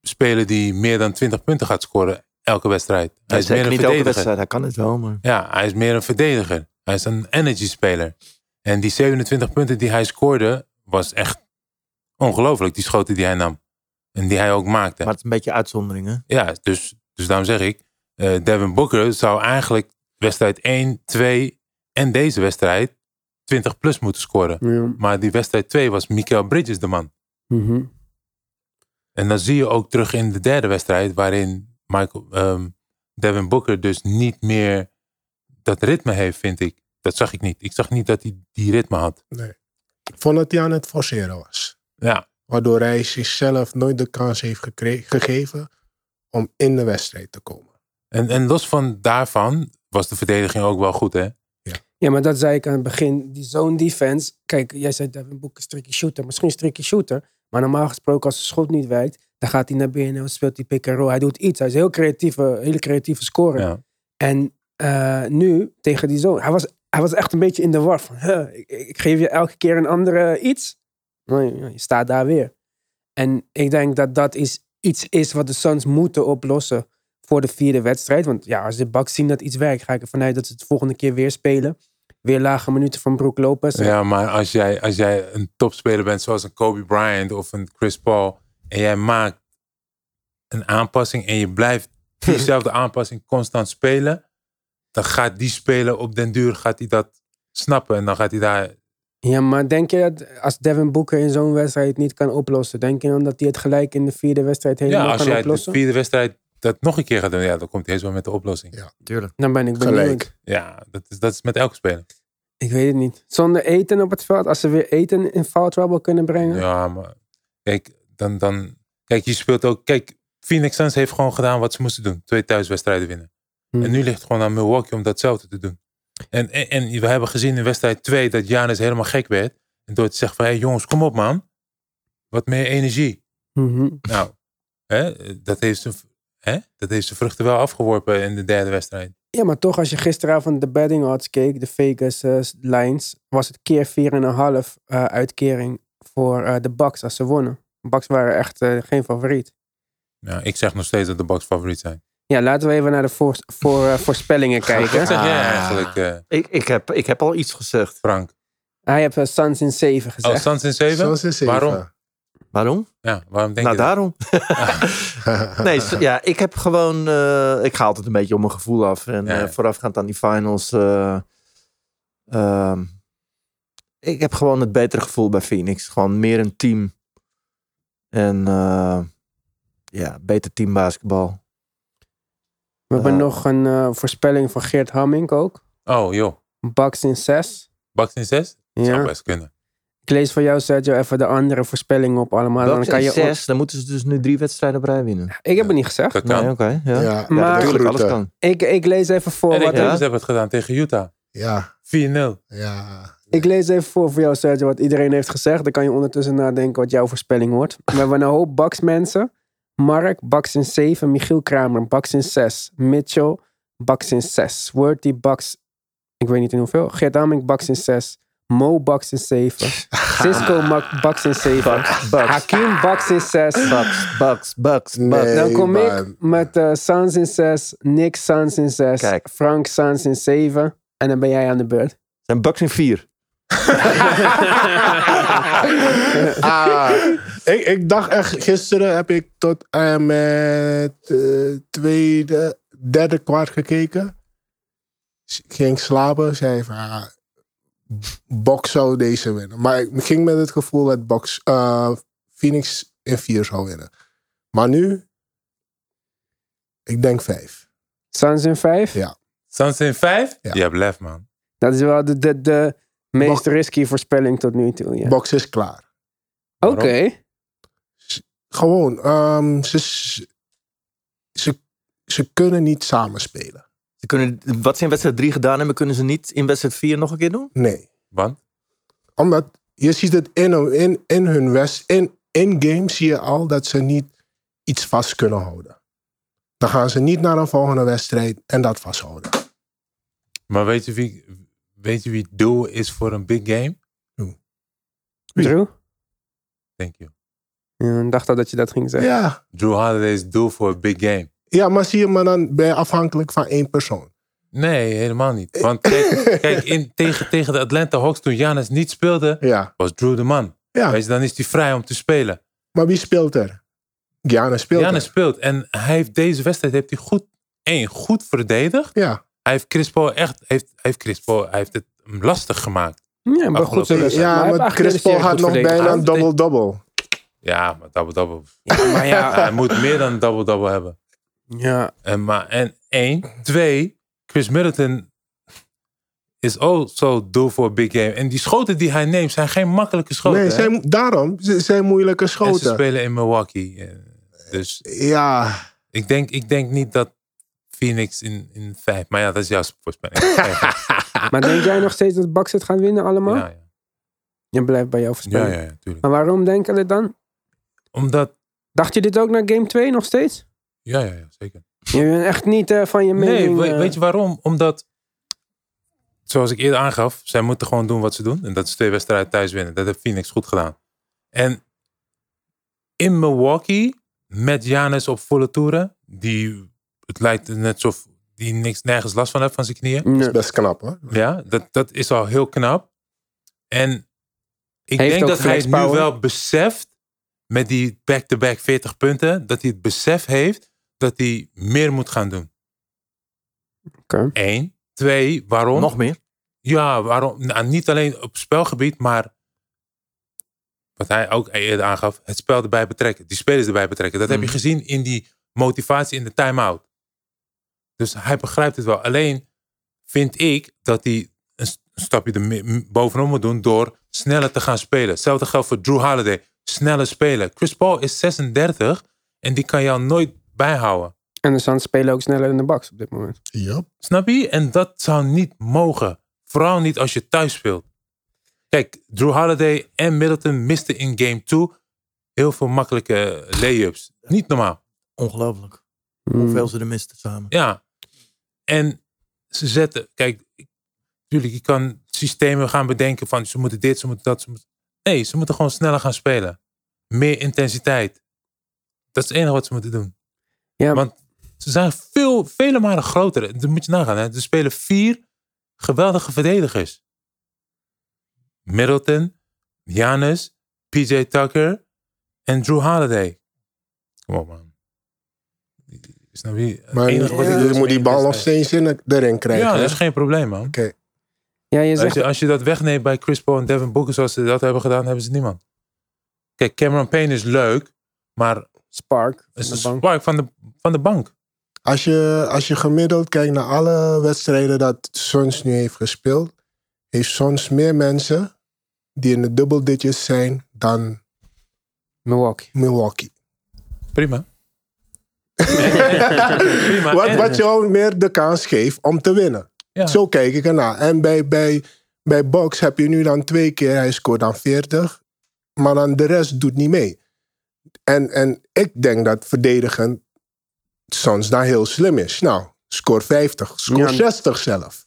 speler die meer dan 20 punten gaat scoren elke wedstrijd. Hij is meer een niet elke verdediger. wedstrijd. Hij kan het wel, maar... Ja, hij is meer een verdediger. Hij is een energy speler. En die 27 punten die hij scoorde, was echt ongelooflijk. Die schoten die hij nam. En die hij ook maakte. Maar het is een beetje uitzondering, hè? Ja, dus, dus daarom zeg ik, eh, Devin Booker zou eigenlijk wedstrijd 1, 2 en deze wedstrijd 20 plus moeten scoren. ja. Maar die wedstrijd 2 was Mikael Bridges de man. Mhm. En dan zie je ook terug in de derde wedstrijd, waarin Michael, ehm, Devin Booker dus niet meer dat ritme heeft, vind ik. Dat zag ik niet. Ik zag niet dat hij die ritme had. Nee. Ik vond dat hij aan het forceren was. Ja, Waardoor hij zichzelf nooit de kans heeft gegeven om in de wedstrijd te komen. en, en los van daarvan was de verdediging ook wel goed, hè? Ja, maar dat zei ik aan het begin. Die zone defense. Kijk, jij zei Devin Booker is tricky shooter. Misschien is tricky shooter. Maar normaal gesproken als de schot niet werkt. Dan gaat hij naar binnen. Speelt hij pick and roll. Hij doet iets. Hij is een heel creatieve, hele creatieve scorer. Ja. En eh, nu tegen die zone. Hij was, hij was echt een beetje in de war. Van, huh, ik, ik geef je elke keer een andere iets. Maar je, je staat daar weer. En ik denk dat dat is, iets is wat de Suns moeten oplossen voor de vierde wedstrijd. Want ja, als de Bucks zien dat iets werkt, ga ik ervan uit dat ze het volgende keer weer spelen. Weer lage minuten van Brook Lopez. Ja, maar als jij, als jij een topspeler bent zoals een Kobe Bryant of een Chris Paul en jij maakt een aanpassing en je blijft diezelfde aanpassing constant spelen, dan gaat die speler op den duur gaat hij dat snappen en dan gaat hij daar. Ja, maar denk je dat als Devin Booker in zo'n wedstrijd niet kan oplossen, denk je dan dat hij het gelijk in de vierde wedstrijd helemaal Ja, als kan jij de oplossen? vierde wedstrijd dat nog een keer gaat doen, ja, dan komt hij eens wel met de oplossing. Ja. Tuurlijk. Dan ben ik benieuwd. Gelijk. Ja, dat is, dat is met elke speler. Ik weet het niet. Zonder eten op het veld, als ze weer eten in foul trouble kunnen brengen. Ja, maar kijk, dan, dan, kijk, je speelt ook. Kijk, Phoenix Suns heeft gewoon gedaan wat ze moesten doen: twee thuiswedstrijden winnen. Hmm. En nu ligt het gewoon aan Milwaukee om datzelfde te doen. En, en, en we hebben gezien in wedstrijd 2 dat Janis helemaal gek werd. En door te zeggen van, hé jongens, kom op man. Wat meer energie. Mhm. Nou, hè, dat, heeft zijn, hè, dat heeft zijn vruchten wel afgeworpen in de derde wedstrijd. Ja, maar toch, als je gisteravond de betting odds keek, de Vegas eh, lines, was het keer 4,5 eh uitkering voor eh, de Bucks als ze wonnen. De Bucks waren echt eh, geen favoriet. Nou, ik zeg nog steeds dat de Bucks favoriet zijn. Ja, laten we even naar de voor, voor, voorspellingen kijken. Wat zeg jij eigenlijk, eh, Ik, ik, heb, ik heb al iets gezegd. Frank? Hij heeft uh, Suns in 7 Oh, gezegd. Suns in 7? Zoals in zeven. Waarom? Waarom? Ja, waarom denk nou, je dat? daarom. nee, ja, ik heb gewoon... eh, ik ga altijd een beetje op mijn gevoel af. En Ja. eh, voorafgaand aan die finals... eh, ehm, ik heb gewoon het betere gevoel bij Phoenix. Gewoon meer een team. En eh, ja, beter teambasketbal. We hebben nog een voorspelling van Geert Hamming ook. Oh joh, Bucks in 6. Bucks in 6? Zou Ja. best kunnen. Ik lees van jou, Sergio, even de andere voorspellingen op allemaal. Dan kan je zes, dan moeten ze dus nu drie wedstrijden op rij winnen. Ik heb het niet gezegd. Dat kan. Nee, oké. ja. Ja, Ja, Maar- natuurlijk, alles kan. Ik, ik lees even voor En wat... Ja. hebben het gedaan tegen Utah. 4-0. ja, ja. Ik lees even voor voor jou, Sergio, wat iedereen heeft gezegd. Dan kan je ondertussen nadenken wat jouw voorspelling wordt. We hebben een hoop Bucks mensen. Mark, Bucks in 7. Michiel Kramer, Bucks in 6. Mitchell, Bucks in 6. Worthy, Bucks, ik weet niet in hoeveel. Geert Aming, Bucks in 6. Mo, Bucks in 7. Cisco, Bucks in 7. Bucks, Bucks, Hakim, Bucks in 6. Bucks, Bucks, Bucks, Nee. Dan kom man. ik met eh Suns in 6. Nick, Suns in 6. Kijk. Frank, Suns in 7. En dan ben jij aan de beurt. zijn Bucks in vier. ah, ik, ik dacht echt, gisteren heb ik tot en met eh, tweede, derde kwart gekeken. Ik ging slapen, zei van, Box zou deze winnen. Maar ik ging met het gevoel dat Box, eh, Phoenix in vier zou winnen. Maar nu, ik denk vijf. Suns in vijf? Ja. Suns in vijf? Ja. Je hebt lef, man. Dat is wel de, de, de meest Bok- risky voorspelling tot nu toe. Ja. Box is klaar. Oké. Gewoon, ehm, ze, ze, ze kunnen niet samenspelen. Ze kunnen, wat ze in wedstrijd 3 gedaan hebben, kunnen ze niet in wedstrijd 4 nog een keer doen? Nee. Want? Omdat je ziet het in, in, in hun west, in, in game zie je al dat ze niet iets vast kunnen houden. Dan gaan ze niet naar een volgende wedstrijd en dat vasthouden. Maar weet je wie, weet je wie het doel is voor een big game? Wie? Drew? Thank you. Ja, ik dacht al dat je dat ging zeggen. Ja, Drew Holiday is doel voor een big game. Ja maar zie je, maar dan ben je afhankelijk van één persoon. Nee, helemaal niet. Want kijk, kijk in, tegen, tegen de Atlanta Hawks toen Giannis niet speelde, Ja, was Drew de man. ja. Weet je, dan is hij vrij om te spelen. maar wie speelt er? Giannis speelt Giannis er. speelt. En hij heeft deze wedstrijd heeft hij goed, één, goed verdedigd. Ja, Hij heeft Chris Paul echt, heeft, heeft Chris Paul, hij heeft het hem lastig gemaakt. Ja, maar goed. Maar ja maar eigenlijk Chris Paul heel had nog verdedigd. bijna een double-double. Ja, maar double-double. Maar ja, Hij moet meer dan een double-double hebben. Ja. En, maar, en één. Twee, Chris Middleton is also doel voor een big game. En die schoten die hij neemt zijn geen makkelijke schoten. Nee, zijn, daarom. Ze zijn moeilijke En ze schoten. spelen in Milwaukee. Eh, Dus Ja, ik denk, ik denk niet dat Phoenix in, in vijf... Maar ja, dat is jouw voorspelling. Maar denk jij nog steeds dat Bucks het gaan winnen allemaal? ja, ja. Je blijft bij jouw voorspelling. ja, ja, tuurlijk. Maar waarom denken we dan? Omdat... Dacht je dit ook naar game 2 nog steeds? Ja, ja, ja, zeker. Je bent echt niet eh, van je Nee, mening. we- eh, weet je waarom? Omdat, zoals ik eerder aangaf, zij moeten gewoon doen wat ze doen. En dat is twee wedstrijden thuis winnen. Dat heeft Phoenix goed gedaan. En in Milwaukee, met Giannis op volle toeren, die, het lijkt net alsof die niks, nergens last van heeft van zijn knieën. nee. best knap hoor. Ja, dat, dat is al heel knap. En ik Heeft denk dat hij nu wel beseft, met die back-to-back 40 punten, dat hij het besef heeft dat hij meer moet gaan doen. Oké. Eén. Twee, waarom? Nog meer? Ja, waarom? Nou, niet alleen op spelgebied, maar wat hij ook eerder aangaf, het spel erbij betrekken. Die spelers erbij betrekken. Dat heb je Mhm. gezien in die motivatie in de time-out. Dus hij begrijpt het wel. Alleen vind ik dat hij een st- een stapje er bovenop moet doen door sneller te gaan spelen. Hetzelfde geldt voor Drew Holiday. Sneller spelen. Chris Paul is 36 en die kan jou nooit bijhouden. En de Suns spelen ook sneller in de Bucks op dit moment. Yup. Snap je? En dat zou niet mogen. Vooral niet als je thuis speelt. Kijk, Drew Holiday en Middleton misten in game 2 heel veel makkelijke layups. Niet normaal. Ongelooflijk. Hmm. Hoeveel ze er misten samen. Ja. En ze zetten, kijk, natuurlijk, je kan systemen gaan bedenken van ze moeten dit, ze moeten dat. Ze moeten... Nee, ze moeten gewoon sneller gaan spelen. Meer intensiteit. Dat is het enige wat ze moeten doen. Ja, Want ze zijn veel, vele malen groter. Dat moet je nagaan. Hè? Er spelen vier geweldige verdedigers. Middleton, Giannis, PJ Tucker en Drew Holiday. Kom op man. Snap je? Het Maar enige wat ik je moet die bal nog steeds in, erin krijgen. Ja, hè? dat is geen probleem man. Oké. ja, je Als zegt... je, als je dat wegneemt bij Chris Paul en Devin Booker zoals ze dat hebben gedaan, hebben ze niemand. Kijk, Cameron Payne is leuk, maar Spark. is de bank. spark van de, van de bank. Als je, als je gemiddeld kijkt naar alle wedstrijden dat Suns nu heeft gespeeld, heeft Suns meer mensen die in de double digits zijn dan Milwaukee. Milwaukee. Prima. Prima. Wat, wat jou meer de kans geeft om te winnen. Ja. Zo kijk ik ernaar. En bij, bij, bij Box heb je nu dan twee keer, hij scoort dan 40, maar dan de rest doet niet mee. En, en ik denk dat verdedigen Suns daar heel slim is. Nou, score 50, score Ja. 60 zelf.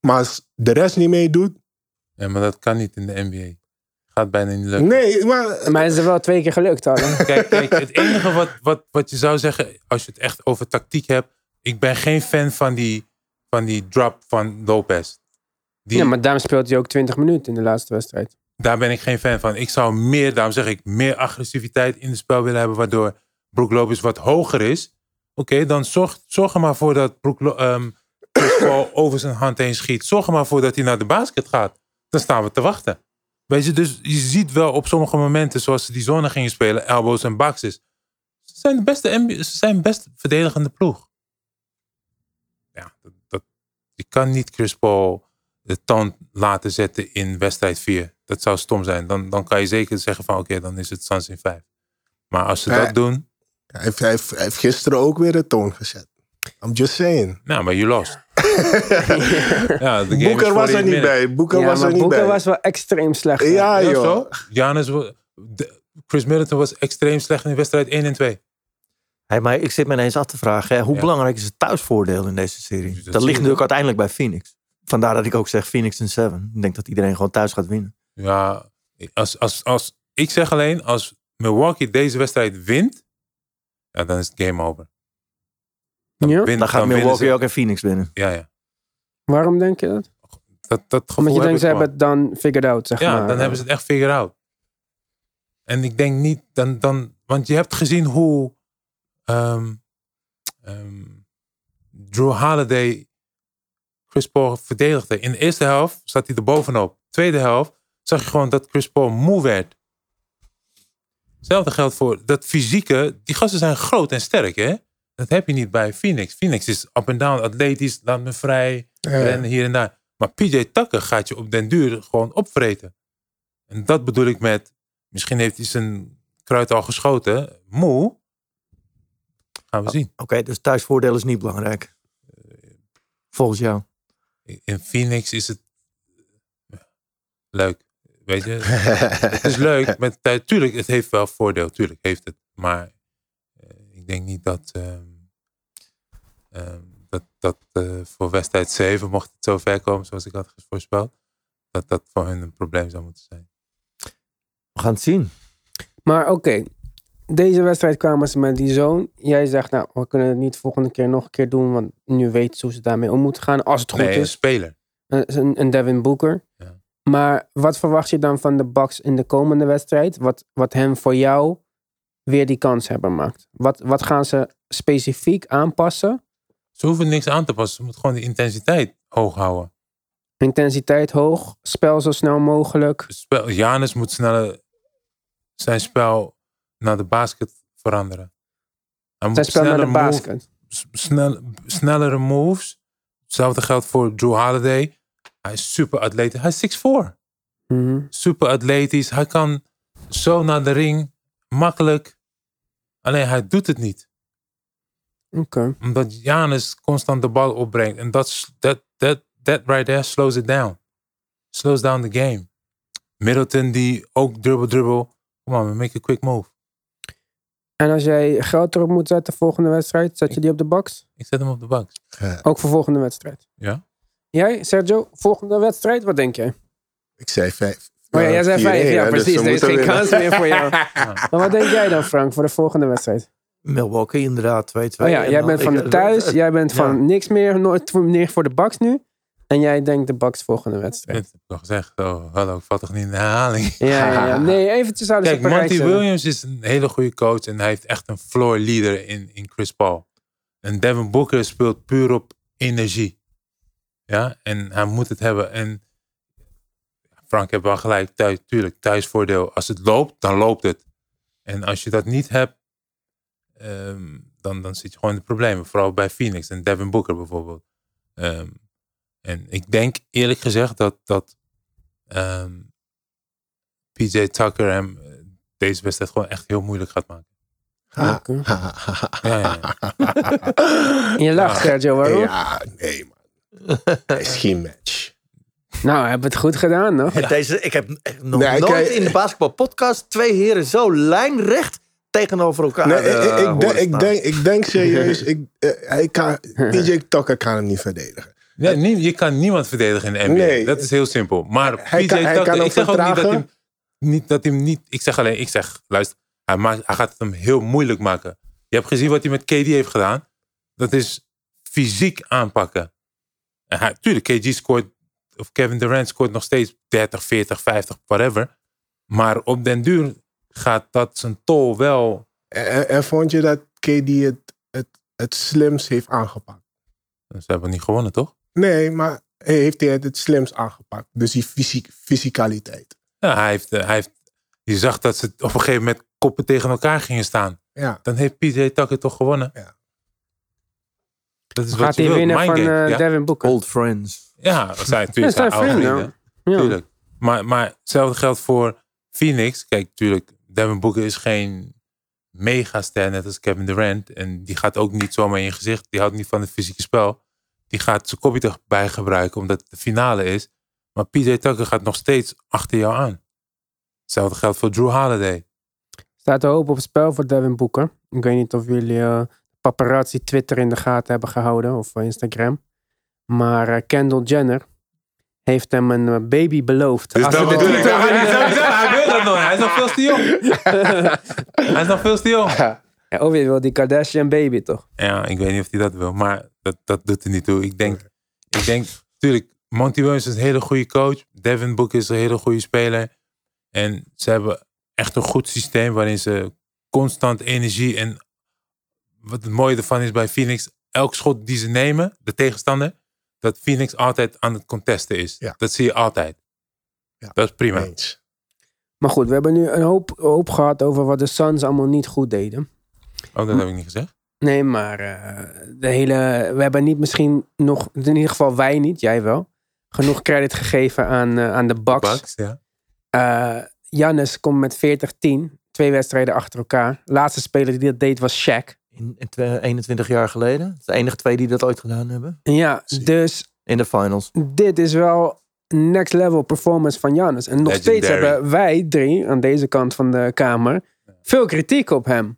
Maar als de rest niet meedoet, Ja, maar dat kan niet in de NBA. Gaat bijna niet lukken. nee, maar Maar het is er wel twee keer gelukt al. hè? Kijk, kijk, het enige wat, wat, wat je zou zeggen, als je het echt over tactiek hebt. Ik ben geen fan van die, van die drop van Lopez. Die, Ja, maar daarom speelt hij ook 20 minuten in de laatste wedstrijd. Daar ben ik geen fan van. Ik zou meer, daarom zeg ik, meer agressiviteit in het spel willen hebben, waardoor Brook Lopez wat hoger is. Oké, dan zorg, zorg er maar voor dat Brook Paul over zijn hand heen schiet. Zorg er maar voor dat hij naar de basket gaat. Dan staan we te wachten. Weet je, dus je ziet wel op sommige momenten, zoals ze die zone gingen spelen, elbows en boxes. Ze zijn de beste, ze zijn best verdedigende ploeg. Ja, dat, dat, je kan niet Chris Paul de toon laten zetten in wedstrijd 4. Dat zou stom zijn. Dan, dan kan je zeker zeggen van oké, dan is het Suns in 5. Maar als ze dat doen, Hij heeft, hij, heeft, hij heeft gisteren ook weer de toon gezet. I'm just saying. nou, maar je lost. ja, Boeker was 48 er niet bij. Boeker ja, was er niet Booker bij. was wel extreem slecht. Ja, Ja, joh. de- Chris Middleton was extreem slecht in wedstrijd 1 en 2. Hey, maar ik zit me ineens af te vragen, hè, hoe Ja. belangrijk is het thuisvoordeel in deze serie? Dat ligt natuurlijk uiteindelijk bij Phoenix. Vandaar dat ik ook zeg Phoenix in 7. Ik denk dat iedereen gewoon thuis gaat winnen. Ja, als, als, als, ik zeg alleen, als Milwaukee deze wedstrijd wint, ja, dan is het game over. Ja? Win- Dan gaat Milwaukee ook in Phoenix winnen. Ja, ja. Waarom denk je dat? Dat, dat gevoel Omdat je heb denkt, ze hebben het dan figured out, zeg Ja, maar. dan hebben ze het echt figured out. En ik denk niet, dan, dan, want je hebt gezien hoe ehm, ehm, Drew Holiday Chris Paul verdedigde. In de eerste helft zat hij er bovenop. Tweede helft zag je gewoon dat Chris Paul moe werd. Hetzelfde geldt voor dat fysieke. Die gasten zijn groot en sterk, hè? Dat heb je niet bij Phoenix. Phoenix is up en down, atletisch, laat me vrij, Ja. rennen hier en daar. Maar PJ Tucker gaat je op den duur gewoon opvreten. En dat bedoel ik met, misschien heeft hij zijn kruid al geschoten. Moe. Gaan we zien. Oké, dus thuisvoordeel is niet belangrijk. Volgens jou. In Phoenix is het leuk. Weet je, het is leuk. Met tijd, tuurlijk, het heeft wel voordeel. Tuurlijk heeft het. Maar eh, ik denk niet dat, ehm, ehm, dat, dat eh, voor wedstrijd 7, mocht het zo ver komen zoals ik had voorspeld, dat dat voor hun een probleem zou moeten zijn. We gaan het zien. Maar oké, deze wedstrijd kwamen ze met die zoon. Jij zegt, nou, we kunnen het niet volgende keer nog een keer doen, want nu weten ze hoe ze daarmee om moeten gaan, als het goed Nee, een is. speler. Een, een- een Devin Booker. Ja. Maar wat verwacht je dan van de Bucks in de komende wedstrijd? Wat, wat hem voor jou weer die kans hebben maakt? Wat, wat gaan ze specifiek aanpassen? Ze hoeven niks aan te passen. Ze moeten gewoon de intensiteit hoog houden. Intensiteit hoog, spel zo snel mogelijk. Spel, Janus moet sneller zijn spel naar de basket veranderen. Hij moet Zijn spel naar de move- basket. snel, snellere moves. Hetzelfde geldt voor Drew Holiday. Hij is super atletisch. Hij is 6'4. Mhm. Super atletisch. Hij kan zo naar de ring. Makkelijk. Alleen hij doet het niet. Oké. Omdat Janus constant de bal opbrengt. En dat, that, that right there slows it down. Slows down the game. Middleton die ook dribbel dribbel. Come on, make a quick move. En als jij geld erop moet zetten volgende wedstrijd, zet je die op de box? Ik zet hem op de Bucks. Ook voor volgende wedstrijd. Ja? Jij, Sergio, volgende wedstrijd, wat denk jij? Ik zei vijf. Oh ja, jij zei 4-1, vijf. Ja, dus precies. Er is geen winnen. kans meer voor jou. Maar wat denk jij dan, Frank, voor de volgende wedstrijd? Milwaukee inderdaad, 2-2. Oh ja, jij bent van ik- de thuis. Jij bent ja. van niks meer, nooit meer voor de Bucks nu. En jij denkt de Bucks volgende wedstrijd. Dat heb ik al gezegd. Oh, hallo, ik val toch niet in de herhaling. Ja, ja, ja. Nee, eventjes zouden ze Kijk, Monty. Williams is een hele goede coach en hij heeft echt een floor leader in, in Chris Paul. En Devin Booker speelt puur op energie. Ja, en hij moet het hebben. En Frank heeft wel gelijk, thuis, tuurlijk, thuisvoordeel. Als het loopt, dan loopt het. En als je dat niet hebt, ehm, dan, dan zit je gewoon in de problemen. Vooral bij Phoenix en Devin Booker bijvoorbeeld. Ehm, en ik denk eerlijk gezegd dat, dat ehm, PJ Tucker hem eh, deze wedstrijd gewoon echt heel moeilijk gaat maken. Ha, Oké. ha, ha, ha. Ja, ja, ja. Je lacht, Sergio, waarom? Ja, nee is geen match. Nou, we hebben het goed gedaan, nog. Deze, ik heb nog Nee, nooit kijk- in de basketbalpodcast twee heren zo lijnrecht tegenover elkaar Nee, ik, eh, ik, ik, horen denk, ik, denk, ik denk serieus, ik, eh, hij kan, PJ Tucker kan hem niet verdedigen. Ja, nie- je kan niemand verdedigen in de NBA. Nee. Dat is heel simpel. Maar Hij PJ kan- hij Tucker, kan ik zeg ook niet dat hij, niet dat hij hem niet... Ik zeg alleen, ik zeg, luister, hij, maakt, hij gaat het hem heel moeilijk maken. Je hebt gezien wat hij met KD heeft gedaan. Dat is fysiek aanpakken. En hij, tuurlijk, KG scoort of Kevin Durant scoort nog steeds 30, 40, 50, whatever. Maar op den duur gaat dat zijn tol wel. En, vond je dat KD het, het, het slims heeft aangepakt? Ze hebben niet gewonnen, toch? Nee, maar heeft hij het het slims aangepakt? Dus die fysiek, fysicaliteit. Ja, hij heeft, eh, hij heeft, je zag dat ze op een gegeven moment koppen tegen elkaar gingen staan. Ja, Dan heeft PJ Tucker toch gewonnen? Ja. Dat is wat Gaat je hij winnen van eh, ja? Devin Booker? Old friends. Ja, dat zijn Ja, natuurlijk zijn zijn oude vrienden. Tuurlijk. Maar, maar hetzelfde geldt voor Phoenix. Kijk, natuurlijk, Devin Booker is geen megaster net als Kevin Durant. En die gaat ook niet zomaar in je gezicht. Die houdt niet van het fysieke spel. Die gaat zijn kopje erbij gebruiken omdat het de finale is. Maar PJ Tucker gaat nog steeds achter jou aan. Hetzelfde geldt voor Drew Holiday. Staat er hoop op het spel voor Devin Booker. Ik weet niet of jullie eh, paparazzi Twitter in de gaten hebben gehouden of eh, Instagram. Maar eh, Kendall Jenner heeft hem een eh, baby beloofd. Als ze de titel winnen- Hij wil dat nog. Hij is nog veel te jong. Hij is nog veel te jong. Ja, of je wil die Kardashian baby toch? Ja, ik weet niet of hij dat wil, maar dat, dat doet er niet toe. Ik denk, ik denk, natuurlijk, Monty Williams is een hele goede coach. Devin Booker is een hele goede speler. En ze hebben echt een goed systeem waarin ze constant energie en wat het mooie ervan is bij Phoenix, elk schot die ze nemen, de tegenstander, dat Phoenix altijd aan het contesten is. Ja. Dat zie je altijd. Ja. Dat is prima. eens. Maar goed, we hebben nu een hoop, hoop gehad over wat de Suns allemaal niet goed deden. Oh, dat heb ik niet gezegd. Nee, maar eh, de hele, we hebben niet misschien nog, in ieder geval wij niet, jij wel, genoeg credit gegeven aan, eh, aan de Bucks. Bucks, ja. Eh Jannes komt met 40-10, twee wedstrijden achter elkaar. Laatste speler die dat deed was Shaq. In, in twe- 21 jaar geleden. Het de enige twee die dat ooit gedaan hebben. Ja, dus In de finals. dit is wel next level performance van Jannes. En nog steeds hebben wij drie aan deze kant van de kamer veel kritiek op hem.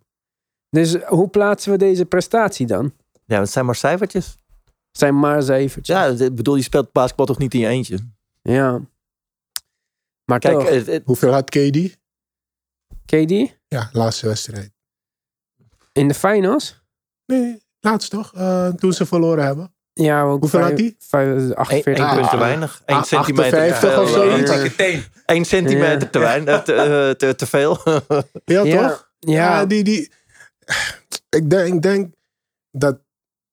Dus hoe plaatsen we deze prestatie dan? Ja, het zijn maar cijfertjes. Zijn maar zevenjes. Ja, ik bedoel, je speelt basketbal toch niet in je eentje. Ja. Maar Kijk, toch, het- het- Hoeveel had KD? KD Ja, laatste wedstrijd. In de finals? Nee, laatst toch? Eh, toen ze verloren hebben. Ja, ook Hoeveel vijf- had hij? vijf- één, 48. één punt te Ah, weinig. Eén ah, centimeter te 58 veel. of zoiets. eh, Pak je teen. Eén centimeter Ja. te, weinig, te, eh, te, te veel. Ja, Ja, toch? ja. die, die... Ik, denk, ik denk dat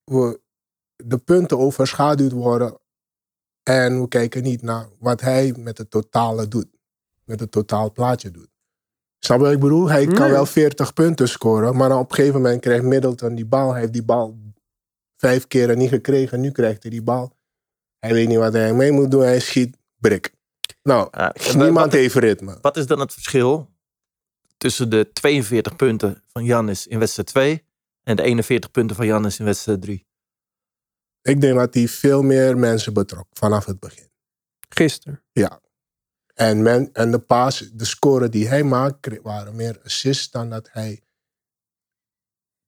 we de punten overschaduwd worden. En we kijken niet naar wat hij met het totale doet. Met het totaal plaatje doet. Snap je wat ik bedoel? Hij kan Nee. wel 40 punten scoren. Maar dan op een gegeven moment krijgt Middleton die bal. Hij heeft die bal vijf keren niet gekregen. Nu krijgt hij die bal. Hij weet niet wat hij mee moet doen. Hij schiet brik. Nou, Ja, niemand wat, heeft ritme. wat is dan het verschil tussen de 42 punten van Jannis in wedstrijd 2 en de 41 punten van Jannis in wedstrijd 3? Ik denk dat hij veel meer mensen betrok vanaf het begin. Gisteren. En, men, en de paas, de scoren die hij maakte, waren meer assists dan dat hij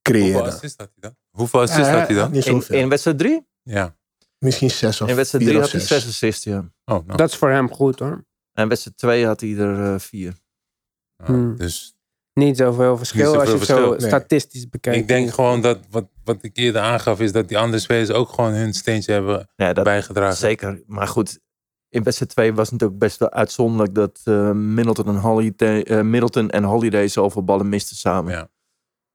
Hoeveel creëerde. assists had hij dan? Hoeveel assists had hij dan? Niet In, zoveel. in wedstrijd 3? Ja. Misschien zes of In wedstrijd vier 3 of had hij zes. 6 assists, ja. Oh, nou. Dat is voor hem goed hoor. En wedstrijd 2 had hij er 4. Ja, Hmm. Dus Niet zoveel verschil Niet als je het zo nee. statistisch bekijkt. ik denk gewoon dat wat, wat ik eerder aangaf is dat die andere spelers ook gewoon hun steentje hebben Ja, dat bijgedragen. zeker. Maar goed, in wedstrijd 2 was het natuurlijk best wel uitzonderlijk dat eh, Middleton, en Holiday, eh, Middleton en Holiday zoveel ballen misten samen. Ja.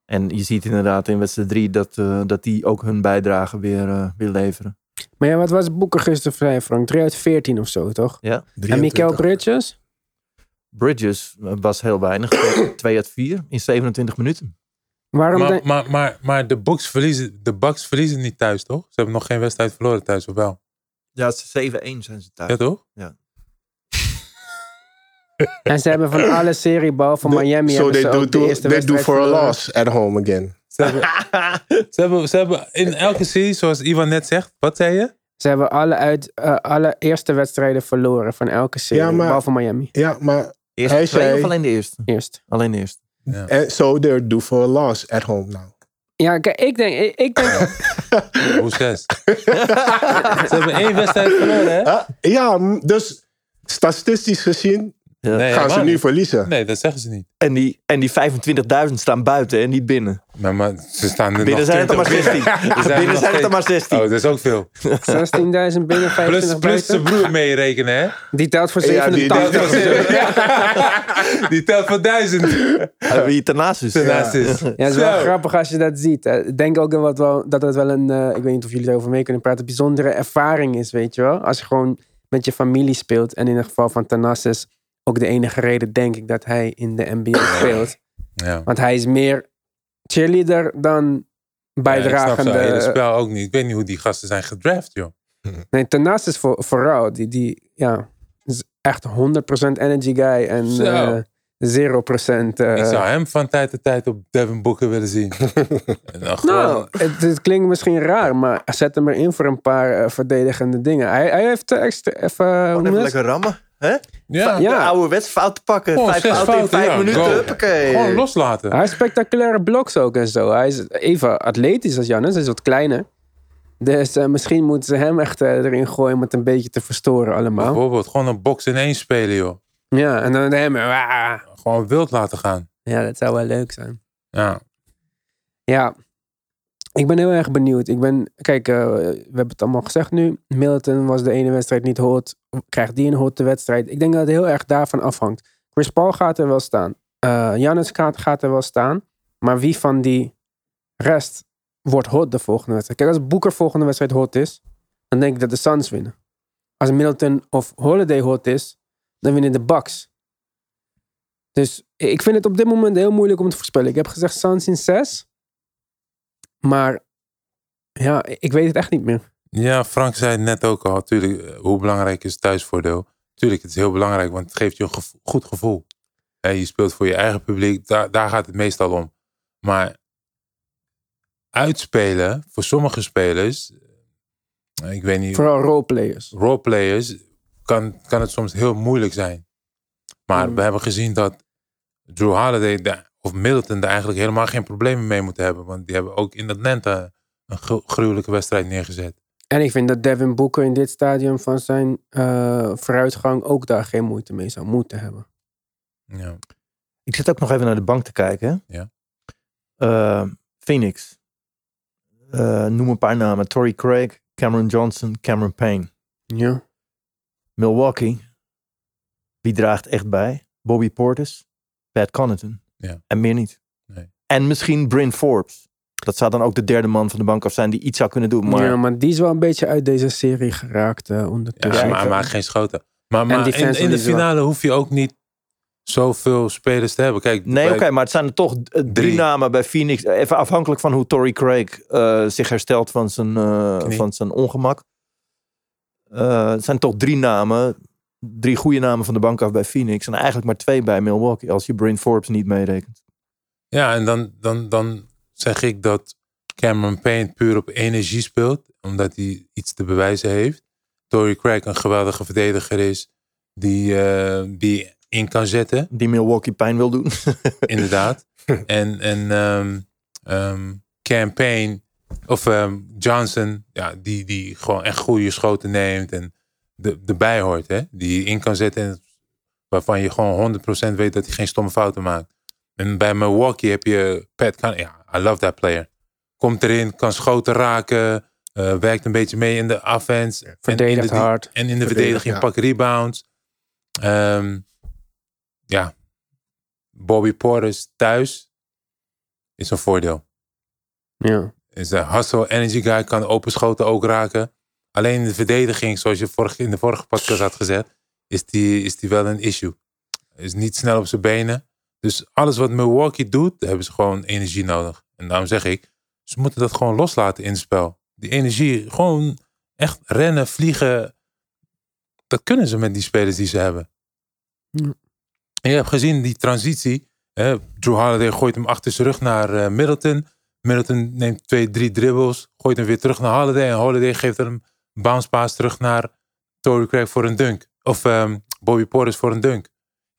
En je ziet inderdaad in wedstrijd 3 dat, eh, dat die ook hun bijdrage weer, eh, weer leveren. Maar ja, wat was Boeker gisteren vrij, Frank? 3 uit 14 of zo, toch? Ja. En 23. Mikael Bridges? Bridges was heel weinig. 2 uit 4 in 27 minuten. Waarom maar, maar, maar de, Bucks verliezen, de Bucks verliezen niet thuis, toch? Ze hebben nog geen wedstrijd verloren thuis, of wel? Ja, 7-1 zijn ze thuis. Ja, toch? En ze hebben van alle seriebal van Miami So they ze do, ook de do, eerste they do for a verloren. loss at home again. Ze hebben, ze, hebben, ze hebben in elke serie, zoals Ivan net zegt, wat zei je? Ze hebben alle, uit, eh, alle eerste wedstrijden verloren van elke serie, Ja, maar- behalve Miami. Ja, maar Eerste Hij twee zei- of alleen de eerste? Eerst. Alleen de eerste. en so they're due for a loss at home now. Ja, kijk, ik denk, ik, ik denk Hoe zes? ze hebben één wedstrijd verloren, hè? Ja, dus statistisch gezien Ja. Nee, Gaan ze nu niet. verliezen? Nee, dat zeggen ze niet. En die, en die 25.000 staan buiten en niet binnen. Maar, maar ze staan er Binnen nog zijn het er maar 20 16. binnen. Zijn het er maar steeds- 16. Oh, dat is ook veel. 16.000 binnen, 25 Plus, plus zijn broer meerekenen, hè? Die telt voor Ja, die- 87. Die telt voor duizend. Uh, wie is. Daarnaast is. Ja, het is wel Zo. grappig als je dat ziet. Ik denk ook wat wel, dat het wel een, eh, ik weet niet of jullie erover mee kunnen praten, bijzondere ervaring is, weet je wel. Als je gewoon met je familie speelt. En in het geval van Thanasis ook de enige reden, denk ik, dat hij in de NBA speelt. Ja. Want hij is meer cheerleader dan Ja, ik snap bijdragende. zijn hele spel ook niet. Ik weet niet hoe die gasten zijn gedraft, joh. nee, Thanasis voor, vooral. Die, die ja, is echt 100% energy guy en Zo. eh 0% eh, ik zou hem van tijd tot tijd op Devin Booker willen zien. Nou, het, het klinkt misschien raar, maar zet hem erin voor een paar eh, verdedigende dingen. Hij, hij heeft extra, even, even rammen. Hè? ja, Ja. De ouderwets fouten pakken. Gewoon vijf fouten in vijf ja. minuten. Go. Huppakee. gewoon loslaten. Hij heeft spectaculaire bloks ook en zo. Hij is even atletisch als Jannes, hij is wat kleiner. Dus eh, misschien moeten ze hem echt eh, erin gooien om het een beetje te verstoren allemaal. Bijvoorbeeld gewoon een box in één spelen, joh. Ja, en dan hem. ah. Gewoon wild laten gaan. Ja, dat zou wel leuk zijn. Ja. Ja, ik ben heel erg benieuwd. Ik ben, kijk, eh, we hebben het allemaal gezegd nu. Middleton was de ene wedstrijd niet hot. Krijgt die een hotte wedstrijd? Ik denk dat het heel erg daarvan afhangt. Chris Paul gaat er wel staan. Giannis gaat, er wel staan. Maar wie van die rest wordt hot de volgende wedstrijd? Kijk, als Booker volgende wedstrijd hot is, dan denk ik dat de Suns winnen. Als Middleton of Holiday hot is, dan winnen de Bucks. Dus ik vind het op dit moment heel moeilijk om te voorspellen. Ik heb gezegd Suns in 6. Maar ja, ik weet het echt niet meer. Ja, Frank zei het net ook al. Tuurlijk, eh, hoe belangrijk is thuisvoordeel? Tuurlijk, het is heel belangrijk, want het geeft je een gevo- goed gevoel. Je speelt voor je eigen publiek, daar, daar gaat het meestal om. Maar uitspelen, voor sommige spelers, eh, ik weet niet, Vooral roleplayers. roleplayers, kan, kan het soms heel moeilijk zijn. Maar Mm. we hebben gezien dat Drew Holiday of Middleton daar eigenlijk helemaal geen problemen mee moeten hebben. Want die hebben ook in Atlanta een gru- gruwelijke wedstrijd neergezet. En ik vind dat Devin Booker in dit stadium van zijn eh, vooruitgang ook daar geen moeite mee zou moeten hebben. Ja. Ik zit ook nog even naar de bank te kijken. Ja. Eh, Phoenix. Eh, noem een paar namen. Torrey Craig, Cameron Johnson, Cameron Payne. Ja. Milwaukee. Wie draagt echt bij? Bobby Portis, Pat Connaughton. Ja. En meer niet. Nee. En misschien Bryn Forbes. Dat zou dan ook de derde man van de bank af zijn die iets zou kunnen doen. Maar ja, maar die is wel een beetje uit deze serie geraakt eh, Ja, ondertussen. maar hij maakt geen schoten. Maar, maar in, in de wel- finale hoef je ook niet zoveel spelers te hebben. Kijk, Nee, bij- oké, maar het zijn er toch eh, drie, Drie. namen bij Phoenix. Even afhankelijk van hoe Torrey Craig eh, zich herstelt van zijn, eh, van zijn ongemak. Eh, het zijn toch drie namen, drie goede namen van de bank af bij Phoenix. En eigenlijk maar twee bij Milwaukee, als je Bryn Forbes niet meerekent. Ja, en dan, dan, dan zeg ik dat Cameron Payne puur op energie speelt. Omdat hij iets te bewijzen heeft. Torrey Craig een geweldige verdediger is. Die, eh, die in kan zetten. Die Milwaukee pijn wil doen. inderdaad. en en Campaign of ehm, Johnson, ja, die, die gewoon echt goede schoten neemt en de, erbij hoort, hè? Die in kan zetten en waarvan je gewoon 100% weet dat hij geen stomme fouten maakt. En bij Milwaukee heb je Pat Con ja, I love that player. Komt erin, kan schoten raken, eh, werkt een beetje mee in de offense. en in Verdedigt de, hard. En in de verdediging ja. pakt rebounds. Ehm, ja, Bobby Portis thuis is een voordeel. Ja. Is een hustle energy guy, kan open schoten ook raken. Alleen in de verdediging, zoals je vorige, in de vorige podcast had gezet, is die, is die wel een issue. Is niet snel op zijn benen. Dus alles wat Milwaukee doet, daar hebben ze gewoon energie nodig. En daarom zeg ik, ze moeten dat gewoon loslaten in het spel. Die energie, gewoon echt rennen, vliegen. Dat kunnen ze met die spelers die ze hebben. Ja. En je hebt gezien die transitie. Hè, Drew Holiday gooit hem achter zijn rug naar eh, Middleton. Middleton neemt twee, drie dribbles. Gooit hem weer terug naar Holiday. En Holiday geeft hem bounce pass terug naar Torrey Craig voor een dunk. Of ehm, Bobby Portis voor een dunk.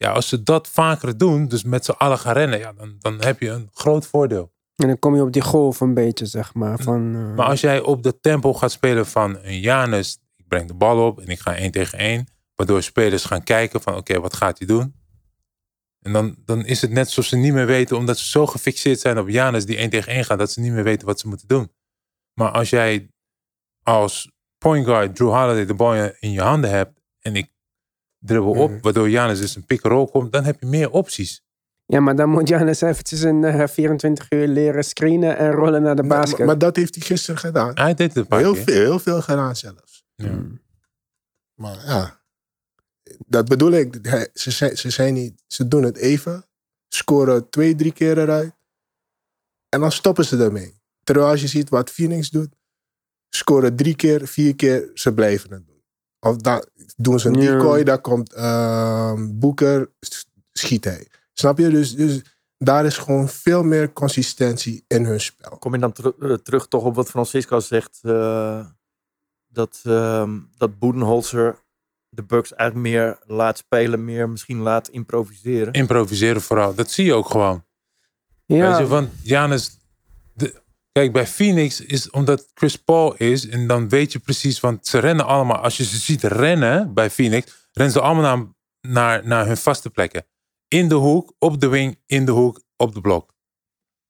Ja, als ze dat vaker doen, dus met z'n allen gaan rennen, ja, dan, dan heb je een groot voordeel. En dan kom je op die golf een beetje, zeg maar. Van, eh, Maar als jij op de tempo gaat spelen van een Janus, ik breng de bal op en ik ga één tegen één. Waardoor spelers gaan kijken van oké, wat gaat hij doen? En dan, dan is het net alsof ze niet meer weten, omdat ze zo gefixeerd zijn op Janus die één tegen één gaat, dat ze niet meer weten wat ze moeten doen. Maar als jij als point guard Drew Holiday de bal in je handen hebt en ik dribbel op, Mhm. waardoor Janus dus een pick-and-roll komt, dan heb je meer opties. Ja, maar dan moet Janis eventjes eh, 24 uur leren screenen en rollen naar de basket. maar dat heeft hij gisteren gedaan. Hij deed het Heel keer. veel, heel veel gedaan zelfs. Ja. Mm. Maar ja, dat bedoel ik. Ze zijn, ze zijn niet, ze doen het even, scoren twee, drie keer eruit. En dan stoppen ze ermee. Terwijl als je ziet wat Phoenix doet, scoren drie keer, vier keer, ze blijven het doen. Of dan doen ze een decoy, daar komt ehm Boeker, schiet hij. Snap je? Dus, dus daar is gewoon veel meer consistentie in hun spel. Kom je dan eh, terug toch op wat Francisco zegt, eh, dat, ehm dat Boedenholzer de Bucks eigenlijk meer laat spelen, meer misschien laat improviseren. Improviseren vooral. Dat zie je ook gewoon. ja, Weet je, want Janus... De, kijk, bij Phoenix is omdat Chris Paul is. En dan weet je precies, want ze rennen allemaal. Als je ze ziet rennen bij Phoenix, rennen ze allemaal naar, naar, naar hun vaste plekken. In de hoek, op de wing, in de hoek, op de blok.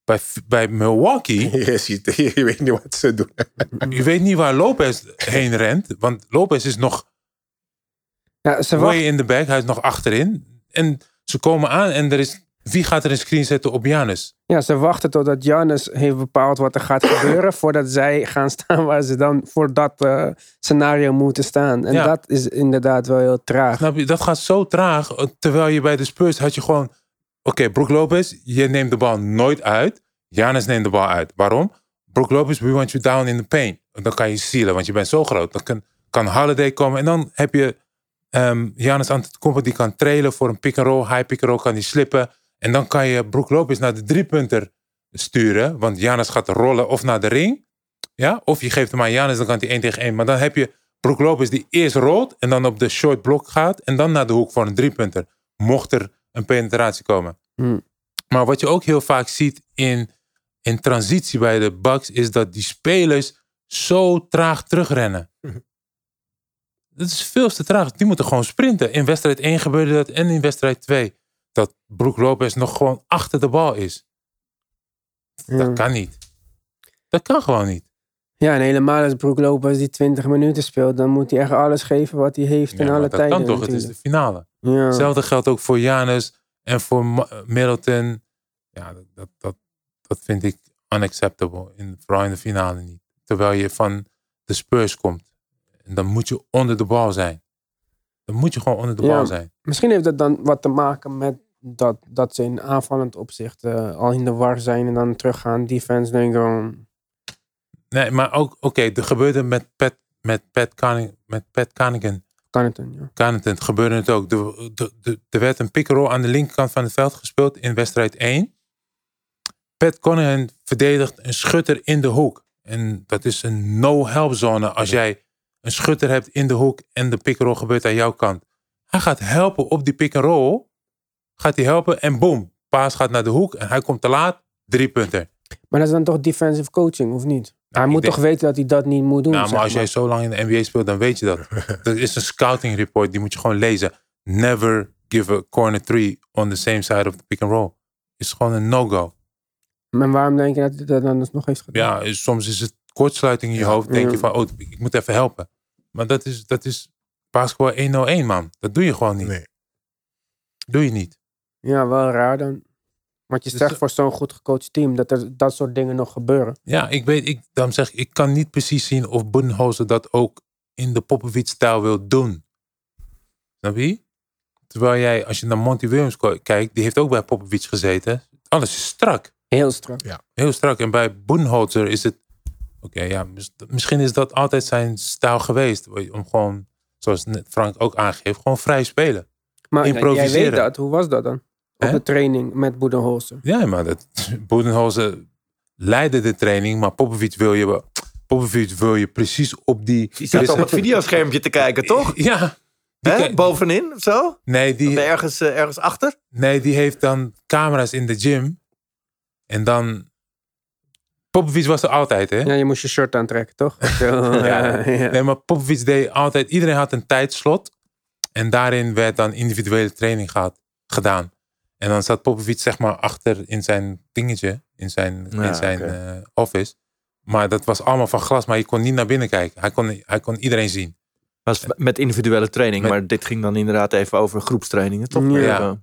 Bij, bij Milwaukee, Je, ziet, je weet niet wat ze doen. je weet niet waar Lopez heen rent. Want Lopez is nog ja, ze way in the back. Hij is nog achterin. En ze komen aan en er is... Wie gaat er een screen zetten op Janus? Ja, ze wachten totdat Janis heeft bepaald wat er gaat gebeuren. voordat zij gaan staan waar ze dan voor dat eh, scenario moeten staan. En Ja. dat is inderdaad wel heel traag. Snap je? Dat gaat zo traag. eh, Terwijl je bij de Spurs had je gewoon... Oké, Brook Lopez, je neemt de bal nooit uit. Janis neemt de bal uit. Waarom? Brook Lopez, we want you down in the paint. Dan kan je sealen, want je bent zo groot. Dan kan, kan Holiday komen. En dan heb je ehm Janis Antetokounmpo, die kan trailen voor een pick-and-roll. High pick-and-roll kan die slippen. En dan kan je Brook Lopez naar de driepunter sturen. Want Janis gaat rollen of naar de ring. Ja? Of je geeft hem aan Janis, dan kan hij 1 tegen 1. Maar dan heb je Brook Lopez die eerst rolt en dan op de short block gaat. En dan naar de hoek voor een driepunter. Mocht er een penetratie komen. Hmm. Maar wat je ook heel vaak ziet in, in transitie bij de Bucks... is dat die spelers zo traag terugrennen. Dat is veel te traag. Die moeten gewoon sprinten. In wedstrijd 1 gebeurde dat en in wedstrijd 2. Dat Brook Lopez nog gewoon achter de bal is. Ja. Dat kan niet. Dat kan gewoon niet. Ja, en helemaal als Brook Lopez die 20 minuten speelt, dan moet hij echt alles geven wat hij heeft in Ja, alle dat tijden. kan toch? Het is de finale. ja. Hetzelfde geldt ook voor Janus en voor Ma- Middleton. Ja, dat, dat, dat, dat vind ik unacceptable. In, vooral in de finale niet. Terwijl je van de Spurs komt. En dan moet je onder de bal zijn. Dan moet je gewoon onder de Ja. bal zijn. Misschien heeft dat dan wat te maken met dat, dat ze in aanvallend opzicht eh, al in de war zijn en dan teruggaan. Defense denk ik gewoon... Nee, maar ook, oké, er gebeurde met Pat, met Pat, Conning, met Pat het dan, ja. Connaughton gebeurde het ook. Er werd een pick-and-roll aan de linkerkant van het veld gespeeld in wedstrijd 1. Pat Connaughton verdedigt een schutter in de hoek. En dat is een no-help zone als jij een schutter hebt in de hoek en de pick-and-roll gebeurt aan jouw kant. Hij gaat helpen op die pick-and-roll. Gaat hij helpen en boom. Paas gaat naar de hoek en hij komt te laat. Drie punten. Maar dat is dan toch defensive coaching, of niet? hij ik moet denk- toch weten dat hij dat niet moet doen, Nou, maar als jij zo lang in de NBA speelt, dan weet je dat. dat is een scouting report, die moet je gewoon lezen. Never give a corner three on the same side of the pick and roll. Is gewoon een no-go. Maar waarom denk je dat hij dat dan nog heeft gedaan? Ja, soms is het kortsluiting in je hoofd. Denk je Ja. van, oh, ik moet even helpen. Maar dat is, dat is basketbal 101, man. Dat doe je gewoon niet. Nee. Doe je niet. Ja, wel raar dan. Want je Dus zegt de- voor zo'n goed gecoacht team dat er dat soort dingen nog gebeuren. Ja, ik weet, ik, daarom zeg ik, ik kan niet precies zien of Budenholzer dat ook in de Popovic-stijl wil doen. Snap je? Terwijl jij, als je naar Monty Williams kijkt, die heeft ook bij Popovic gezeten. Alles is strak. Heel strak. Heel strak. En bij Budenholzer is het, oké, ja, mis- misschien is dat altijd zijn stijl geweest. Om gewoon, zoals net Frank ook aangeeft, gewoon vrij spelen. Maar jij Improviseren. weet dat. Hoe was dat dan? Op de training met Boedenholzer. Ja, maar dat, Budenholzer leidde de training, maar Popovic wil je, Popovic wil je precies op die... Die staat op het videoschermpje te kijken, toch? Ja. Die Hè? Bovenin of zo? nee, die, Ergens, eh, ergens achter? nee, die heeft dan camera's in de gym. En dan... Popovic was er altijd, hè? Ja, je moest je shirt aantrekken, toch? Zo, Ja. eh, ja. Nee, maar Popovic deed altijd... Iedereen had een tijdslot. En daarin werd dan individuele training gehad, gedaan. En dan zat Popovic zeg maar achter in zijn dingetje, in zijn, Ja, in zijn eh, office. Maar dat was allemaal van glas, maar je kon niet naar binnen kijken. Hij kon, hij kon iedereen zien. Was met individuele training, Met- maar dit ging dan inderdaad even over groepstrainingen, toch? Ja. Ja.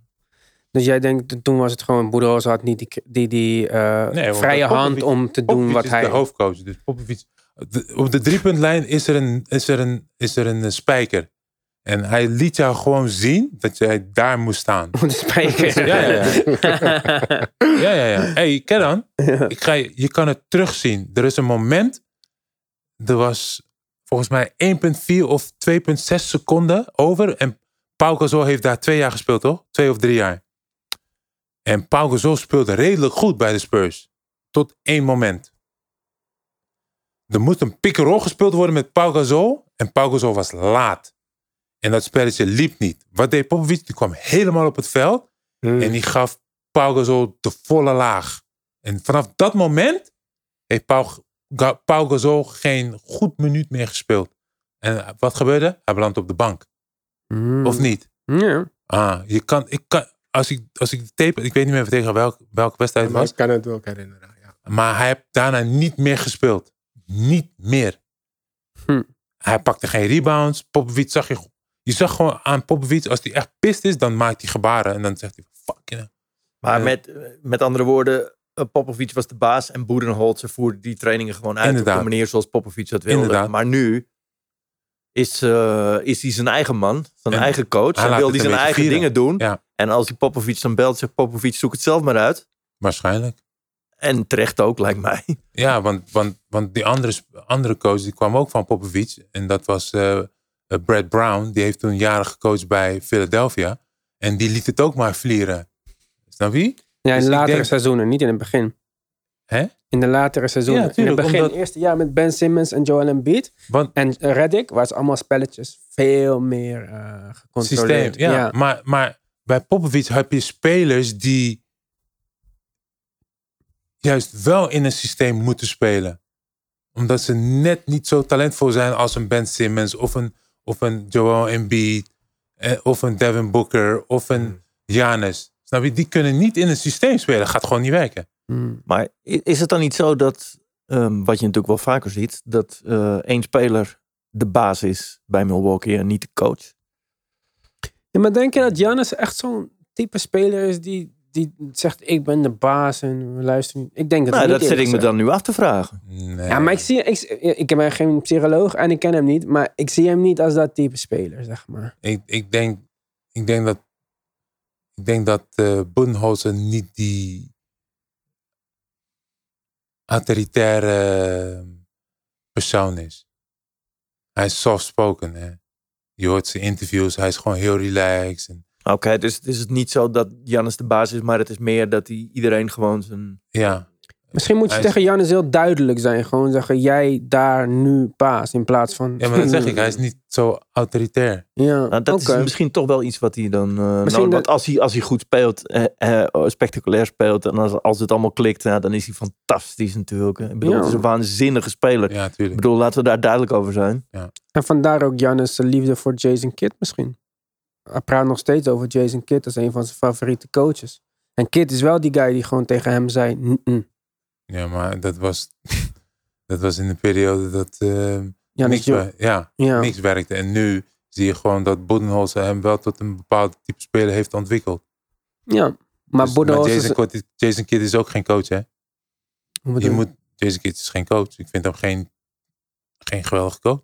Dus jij denkt, toen was het gewoon, Boederos had niet die, die, die eh, Nee, vrije hand om te doen wat is hij... de hoofdcoach. Dus Popovic, de- op de driepuntlijn is er, een, is, er een, is er een eh, spijker. En hij liet jou gewoon zien dat jij daar moest staan. Om te spijkeren. Ja, ja, ja. Ja, ja, ja. hey? Ja. Ik ga, je je kan het terugzien. Er is een moment. Er was volgens mij 1,4 of 2,6 seconden over. En Pau Gasol heeft daar twee jaar gespeeld, toch? Twee of drie jaar. En Pau Gasol speelde redelijk goed bij de Spurs. Tot één moment. Er moest een pick-and-roll gespeeld worden met Pau Gasol. En Pau Gasol was laat. En dat spelletje liep niet. Wat deed Popovic? Die kwam helemaal op het veld. Hmm. En die gaf Pau Gasol de volle laag. En vanaf dat moment heeft Pau, Ga- Pau Gasol geen goed minuut meer gespeeld. En wat gebeurde? Hij belandt op de bank. Hmm. Of niet? Ja. Ah, je kan, ik kan, als ik, als ik de tape, ik weet niet meer tegen welk, welke wedstrijd het was. ik kan het ook herinneren. Ja. Maar hij heeft daarna niet meer gespeeld. Niet meer. Hm. Hij pakte geen rebounds. Popovic zag je. Je zag gewoon aan Popovic, als hij echt pist is, dan maakt hij gebaren. En dan zegt hij, fuck you. Maar Ja. met, met andere woorden, eh, Popovic was de baas en Boedenholzer voerde die trainingen gewoon uit Inderdaad. op de manier zoals Popovic dat wilde. Inderdaad. Maar nu is, eh, is hij zijn eigen man, zijn En eigen coach. hij En wil hij zijn eigen vieren. dingen doen. Ja. En als hij Popovic dan belt, zegt Popovic, zoek het zelf maar uit. Waarschijnlijk. En terecht ook, lijkt mij. Ja, want, want, want die andere, andere coach die kwam ook van Popovic. En dat was eh, eh, Brad Brown. Die heeft toen jaren gecoacht bij Philadelphia. En die liet het ook maar vlieren. Snap je? Ja, in Dus de latere denk- seizoenen, niet in het begin. Hè? In de latere seizoenen. Ja, in het tuurlijk, begin, omdat- eerste jaar met Ben Simmons en Joel Embiid. Want En Reddick was allemaal spelletjes veel meer eh systeem, gecontroleerd. ja. Maar, maar bij Popovic heb je spelers die juist wel in een systeem moeten spelen. Omdat ze net niet zo talentvol zijn als een Ben Simmons of een, of een Joel Embiid eh, of een Devin Booker of een Giannis. Snap je? Die kunnen niet in een systeem spelen. Gaat gewoon niet werken. Hmm. Maar is het dan niet zo dat, ehm, wat je natuurlijk wel vaker ziet, dat eh één speler de baas is bij Milwaukee en niet de coach? Ja, maar denk je dat Giannis echt zo'n type speler is die, die zegt ik ben de baas en we luisteren niet? Ik denk het Nou, niet. dat zit ik me dan nu af te vragen. Nee. Ja, maar ik zie, ik, ik ben geen psycholoog en ik ken hem niet, maar ik zie hem niet als dat type speler, zeg maar. ik, ik, denk, ik denk dat, ik denk dat eh Budenholzer niet die autoritaire persoon is. Hij is soft-spoken. Hè? Je hoort zijn interviews, hij is gewoon heel relaxed. En, Oké, dus het is het niet zo dat Jannes de baas is, maar het is meer dat hij iedereen gewoon zijn... ja, Misschien moet je Hij is- tegen Giannis heel duidelijk zijn. Gewoon zeggen, jij daar nu baas in plaats van... ja, maar dat zeg ik, hij is niet zo autoritair. Ja, Nou, dat is misschien toch wel iets wat hij dan... eh nou, Misschien want dat- als hij, als hij goed speelt, eh, eh, spectaculair speelt, en als, als het allemaal klikt, nou, dan is hij fantastisch natuurlijk. Ik bedoel, Ja. het is een waanzinnige speler. Ja, Ik bedoel, laten we daar duidelijk over zijn. En vandaar ook Giannis' liefde voor Jason Kidd misschien. Hij praat nog steeds over Jason Kidd als een van zijn favoriete coaches. En Kidd is wel die guy die gewoon tegen hem zei... Ja, maar dat was, dat was in de periode dat eh, Giannis, niks, ja, ja. niks werkte. En nu zie je gewoon dat Budenholzer hem wel tot een bepaald type speler heeft ontwikkeld. ja, maar Dus- Budenholzer is... Jason, Kidd- Jason Kidd is ook geen coach, hè? Je moet, Jason Kidd is geen coach. Ik vind hem geen, geen geweldige coach.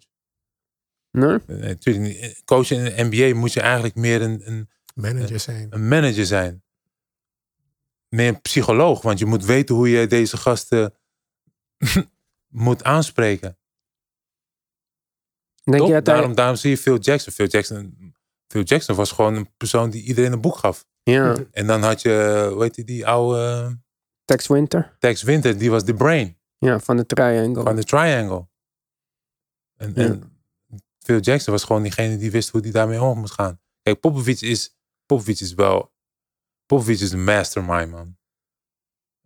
Nee? Nee, natuurlijk niet. Coach in de NBA moet je eigenlijk meer een, een, Manager zijn. een manager zijn. Meer een psycholoog, want je moet weten hoe je deze gasten moet aanspreken. Denk Toch? je dat hij... daarom, zie je Phil Jackson. Phil Jackson. Phil Jackson was gewoon een persoon die iedereen een boek gaf. Ja, En dan had je, hoe heet die, die oude Tex Winter. Tex Winter, die was de brain Ja, van de triangle. van de triangle. En, Ja. en Phil Jackson was gewoon diegene die wist hoe hij daarmee om moest gaan. Kijk, Popovic is, Popovic is wel, Popovic is een mastermind, man.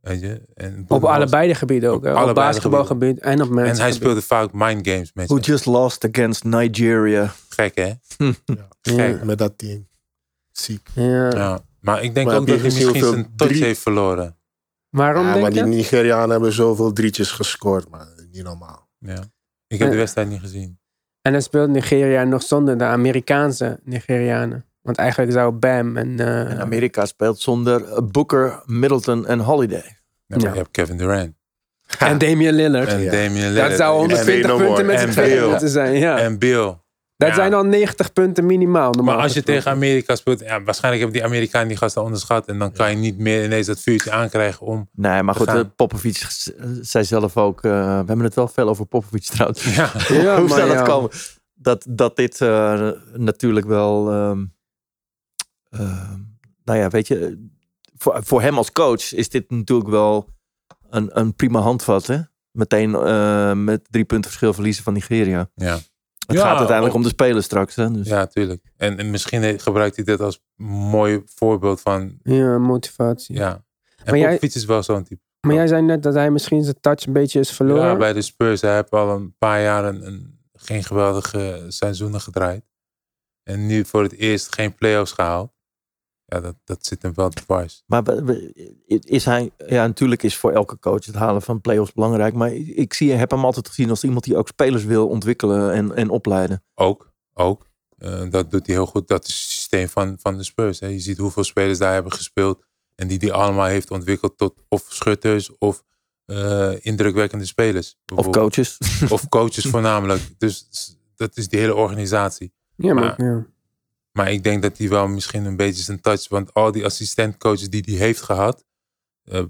Weet je? En Op allebei de gebieden ook. Op? Op, basketbalgebied en op En mensen. hij speelde vaak mind games met Who je. just lost against Nigeria. Gek hè? Ja. Gek. Met dat team. Ziek. Ja. Ja. Maar ik denk Maar ook dat je hij misschien zijn touch drie- heeft verloren. Waarom Ja, denk maar die? Nigerianen hebben zoveel drietjes gescoord, maar niet normaal. Ja. Ik heb de wedstrijd niet gezien. En dan speelt Nigeria nog zonder de Amerikaanse Nigerianen. Want eigenlijk zou Bam en... eh, En Amerika speelt zonder Booker, Middleton en Holiday. Ja, maar Ja. Je hebt Kevin Durant. en Damian Lillard. En Ja. Damian Lillard. dat zou En 120 Way No punten met z'n En tweeën Bill. moeten zijn. Ja. En Bill. dat Ja. zijn al 90 punten minimaal. normaal Maar als je tegen Amerika speelt, ja, waarschijnlijk hebben die Amerikanen die gasten onderschat. En dan kan je niet meer ineens dat vuurtje aankrijgen om. Nee, maar goed, gaan. eh, Popovic zei zelf ook... eh, we hebben het wel veel over Popovic trouwens. Ja, Ja, Hoe zou dat komen? Dat, dat dit eh, natuurlijk wel... ehm, ehm, nou ja, weet je... Voor, voor hem als coach is dit natuurlijk wel een, een prima handvat. Hè? Meteen eh, met drie punten verschil verliezen van Nigeria. ja. Het Ja, gaat uiteindelijk om de spelers straks. Hè? Dus. ja tuurlijk. En, en misschien gebruikt hij dit als mooi voorbeeld van. Ja, motivatie. Ja. En Maar jij- is wel zo'n type. Maar jij zei net dat hij misschien zijn touch een beetje is verloren. Ja, bij de Spurs. Hij heeft al een paar jaar een, een- geen geweldige seizoenen gedraaid. En nu voor het eerst geen play-offs gehaald. Ja, dat, dat zit hem wel dwars. Maar is hij, ja, natuurlijk is voor elke coach het halen van play-offs belangrijk. Maar ik zie, heb hem altijd gezien als iemand die ook spelers wil ontwikkelen en, en opleiden. Ook, ook. Eh, dat doet hij heel goed. Dat is het systeem van, van de Spurs. Hè. Je ziet hoeveel spelers daar hebben gespeeld. En die die allemaal heeft ontwikkeld tot of schutters of eh, indrukwekkende spelers. Of coaches. Of coaches voornamelijk. Dus dat is die hele organisatie. Ja, maar, Maar- ja. Maar ik denk dat hij wel misschien een beetje zijn touch... Want al die assistentcoaches die hij heeft gehad... eh,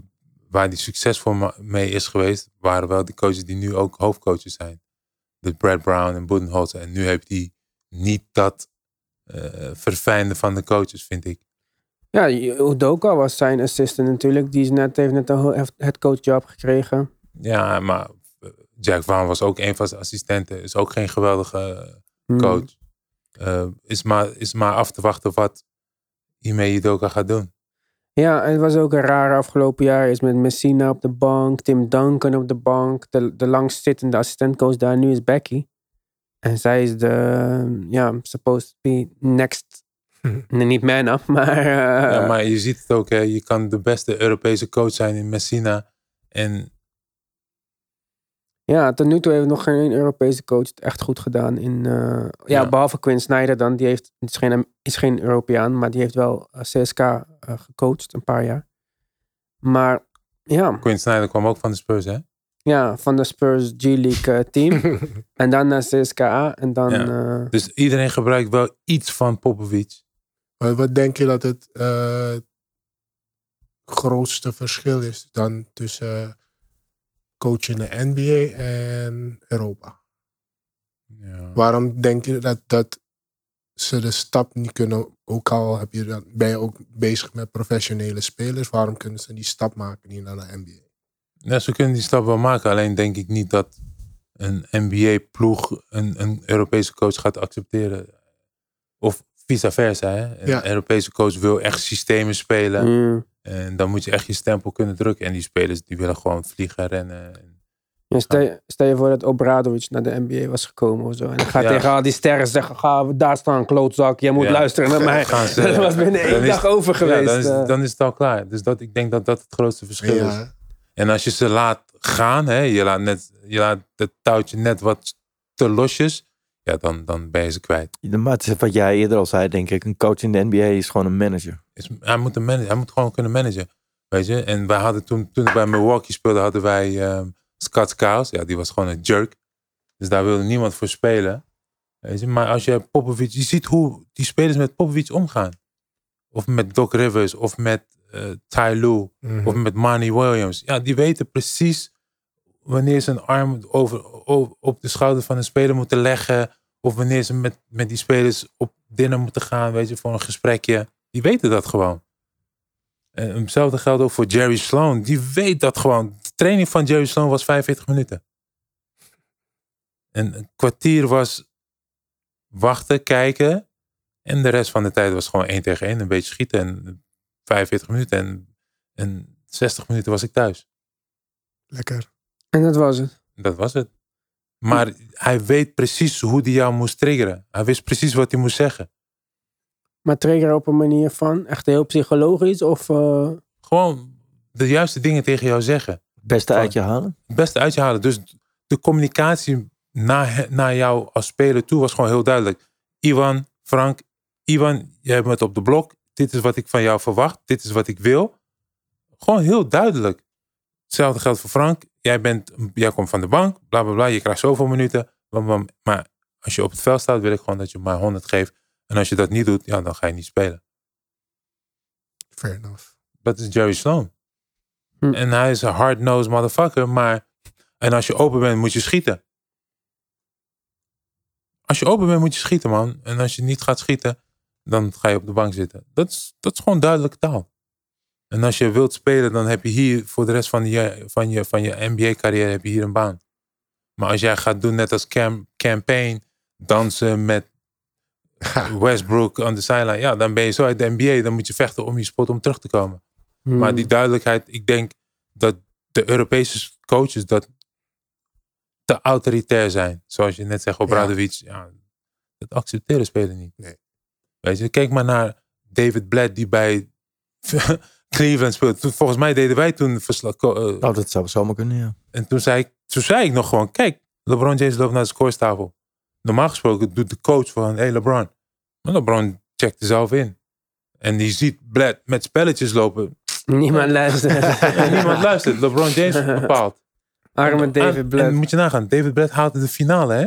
waar hij succesvol mee is geweest... waren wel die coaches die nu ook hoofdcoaches zijn. De Brad Brown en Budenholzer. En nu heeft hij niet dat eh verfijnde van de coaches, vind ik. ja, Udoka was zijn assistant natuurlijk. Die is net, heeft net een headcoach-job gekregen. Ja, maar eh, Jack Vaughn was ook een van zijn assistenten. Is ook geen geweldige Hmm. coach. Eh, is, maar, is maar af te wachten wat Ime Udoka gaat doen. Ja, het was ook een rare afgelopen jaar. Is met Messina op de bank, Tim Duncan op de bank. De, de langstzittende assistentcoach daar nu is Becky. En zij is de, ja, supposed to be next. Nee, niet man up, maar... eh, Ja, maar je ziet het ook, hè. je kan de beste Europese coach zijn in Messina. En Ja, tot nu toe heeft nog geen Europese coach het echt goed gedaan. In, eh, ja, Ja. behalve Quinn Snyder dan. Die heeft, is, geen, is geen Europeaan, maar die heeft wel eh, CSK eh, gecoacht een paar jaar. Maar ja, Quinn Snyder kwam ook van de Spurs, hè? ja van de Spurs G-League team. en dan naar CSKA. En dan... Ja. eh, Dus iedereen gebruikt wel iets van Popovic. Maar wat denk je dat het eh, grootste verschil is dan tussen coach in de NBA en Europa? Ja. Waarom denk je dat, dat ze de stap niet kunnen, ook al heb je dan, ben je ook bezig met professionele spelers, waarom kunnen ze die stap maken niet naar de NBA? Ja, ze kunnen die stap wel maken. Alleen denk ik niet dat een NBA-ploeg een, een Europese coach gaat accepteren. Of vice versa. Hè? Een Ja. Europese coach wil echt systemen spelen. mm. En dan moet je echt je stempel kunnen drukken. En die spelers die willen gewoon vliegen, rennen. Ja, stel, je- stel je voor dat Obradovic naar de NBA was gekomen of zo. En dan gaat Ja. tegen al die sterren zeggen: Ga daar staan, klootzak. Jij moet Ja. luisteren naar mij. Gaan ze- dat was binnen dan één is- dag over Ja, geweest. dan, is, eh. dan is het al klaar. Dus dat, ik denk dat dat het grootste verschil is. En als je ze laat gaan, hè, je, laat net, je laat het touwtje net wat te losjes. Ja, dan, dan ben je ze kwijt. Maar het is wat jij eerder al zei, denk ik. Een coach in de NBA is gewoon een manager. Is, hij, moet een manager, hij moet gewoon kunnen managen. Weet je? En wij hadden toen, toen ik bij Milwaukee speelde, hadden wij ehm Scott Skiles. Ja, die was gewoon een jerk. Dus daar wilde niemand voor spelen. Weet je? Maar als je Popovic, je ziet hoe die spelers met Popovic omgaan. Of met Doc Rivers, of met eh Ty Lue, mhm. of met Manny Williams. Ja, die weten precies wanneer ze een arm over, o- op de schouder van een speler moeten leggen. Of wanneer ze met, met die spelers op dinner moeten gaan, weet je, voor een gesprekje. Die weten dat gewoon. En hetzelfde geldt ook voor Jerry Sloan. Die weet dat gewoon. De training van Jerry Sloan was 45 minuten. En een kwartier was wachten, kijken. En de rest van de tijd was gewoon één tegen één. Een beetje schieten. En 45 minuten. En, en 60 minuten was ik thuis. Lekker. En dat was het. Dat was het. Maar hij weet precies hoe hij jou moest triggeren. Hij wist precies wat hij moest zeggen. Maar trigger op een manier van echt heel psychologisch of... eh, Gewoon de juiste dingen tegen jou zeggen. Beste uit je halen. Het beste uit je halen. Dus de communicatie naar, naar jou als speler toe was gewoon heel duidelijk. Iwan, Frank, Iwan, jij bent op de blok. Dit is wat ik van jou verwacht. Dit is wat ik wil. Gewoon heel duidelijk. Hetzelfde geldt voor Frank. Jij, bent, jij komt van de bank, bla bla bla. Je krijgt zoveel minuten. bam. Maar als je op het veld staat, wil ik gewoon dat je maar 100 geeft. En als je dat niet doet, ja, dan ga je niet spelen. Fair enough. Dat is Jerry Sloan. Hm. En hij is een hard-nosed motherfucker. Maar, en als je open bent, moet je schieten. Als je open bent, moet je schieten, man. En als je niet gaat schieten, dan ga je op de bank zitten. Dat is, dat is gewoon duidelijke taal. En als je wilt spelen, dan heb je hier voor de rest van je, van je, van je NBA-carrière heb je hier een baan. Maar als jij gaat doen net als Cam, campaign, dansen met Westbrook aan de sideline, ja, dan ben je zo uit de NBA. Dan moet je vechten om je spot om terug te komen. hmm. Maar die duidelijkheid, ik denk dat de Europese coaches dat te autoritair zijn. Zoals je net zegt, Obradovic, ja. dat accepteren spelen niet. Nee. Weet je, kijk maar naar David Blatt die bij Cleveland speelt. Toen- Volgens mij deden wij toen verslag. eh, Oh, dat zou zomaar kunnen, ja. en toen zei, ik, toen zei ik nog gewoon, kijk, LeBron James loopt naar de scorestafel. Normaal gesproken doet de coach van, hey LeBron. Maar LeBron checkt er zelf in. En die ziet Blatt met spelletjes lopen. Niemand luistert. Niemand luistert. LeBron James bepaalt. Arme En- David En Blatt. moet je nagaan, David Blatt haalde de finale, hè?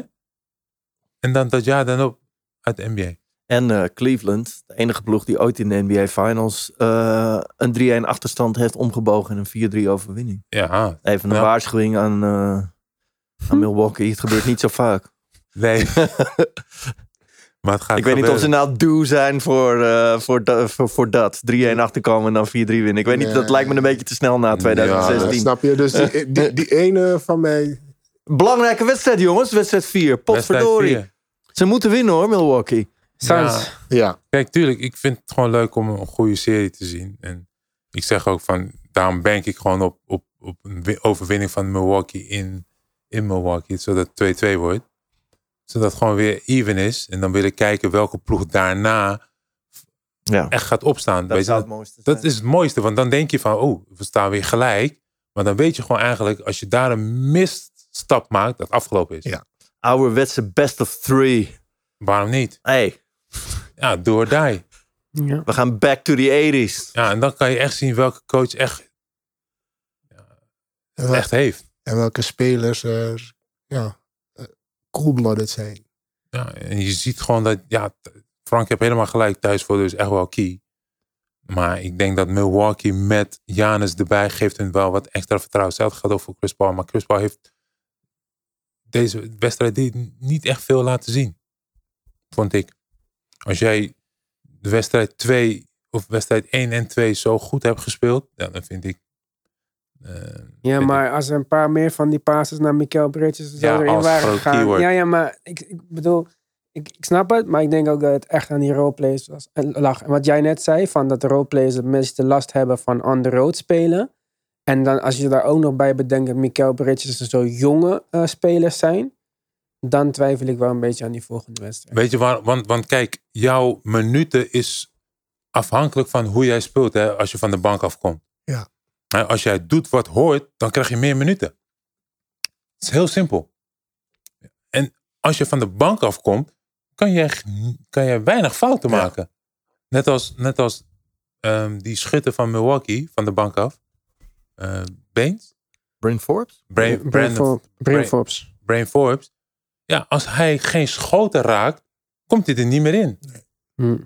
En dan dat jaar dan op uit de NBA. En eh, Cleveland, de enige ploeg die ooit in de NBA Finals eh, een 3-1 achterstand heeft omgebogen in een 4-3 overwinning. Ja, Even een Ja. waarschuwing aan, eh, aan Milwaukee. Het gebeurt niet zo vaak. nee. maar het gaat ik weet niet of ze nou due zijn voor, eh, voor, da- voor, voor dat. 3-1 achterkomen en dan 4-3 winnen. Ik weet niet, dat lijkt me een beetje te snel na Ja, 2016. snap je? Dus die, die, die ene van mij. Belangrijke wedstrijd, jongens. Wedstrijd 4. Wedstrijd Potverdorie. Ze moeten winnen hoor, Milwaukee. Sans. Ja, Kijk, tuurlijk, ik vind het gewoon leuk om een goede serie te zien. En ik zeg ook van, daarom bank ik gewoon op, op, op een wi- overwinning van Milwaukee in, in Milwaukee. Zodat het 2-2 wordt. Zodat het gewoon weer even is. En dan wil ik kijken welke ploeg daarna Ja, echt gaat opstaan. dat zou het mooiste dat is het mooiste. Want dan denk je van, oh, we staan weer gelijk. Maar dan weet je gewoon eigenlijk, als je daar een misstap maakt, dat het afgelopen is. Ja. Ouderwetse best of three. Waarom niet? Hey, Ja, door die. Ja. we gaan back to the 80s. Ja, en dan kan je echt zien welke coach echt, en, wel- echt heeft. en welke spelers er ja, eh, cool-blooded zijn. Ja, en je ziet gewoon dat, ja, Frank heeft helemaal gelijk thuis voor, dus echt wel key. Maar ik denk dat Milwaukee met Janus erbij geeft hun wel wat extra vertrouwen. Hetzelfde gaat ook voor Chris Paul. Maar Chris Paul heeft deze wedstrijd die niet echt veel laten zien. Vond ik. Als jij de wedstrijd 2 of wedstrijd 1 en 2 zo goed hebt gespeeld, ja, dan vind ik. eh, Ja, vind maar als er een paar meer van die passes naar Mikael Bridges Ja, erin waren gegaan. keyword. Ja, ja, maar ik, ik bedoel, ik, ik snap het, maar ik denk ook dat het echt aan die roleplays was, en lag. En wat jij net zei, van dat de roleplays het meeste last hebben van on the road spelen. En dan als je daar ook nog bij bedenkt dat Mikael Bridges zo jonge eh, spelers zijn, dan twijfel ik wel een beetje aan die volgende wedstrijd. Weet je waar? Want, want kijk, jouw minuten is afhankelijk van hoe jij speelt hè, als je van de bank afkomt. Ja. Hè, Als jij doet wat hoort, dan krijg je meer minuten. Het is heel simpel. En als je van de bank afkomt, kan je, kan je weinig fouten Ja. maken. Net als, net als ehm, die schutter van Milwaukee, van de bank af. Eh Baines? Brain Forbes? Bra- Brain, Brain Brain- Forbes. Brain Forbes. Ja, als hij geen schoten raakt, komt hij er niet meer in. Hm.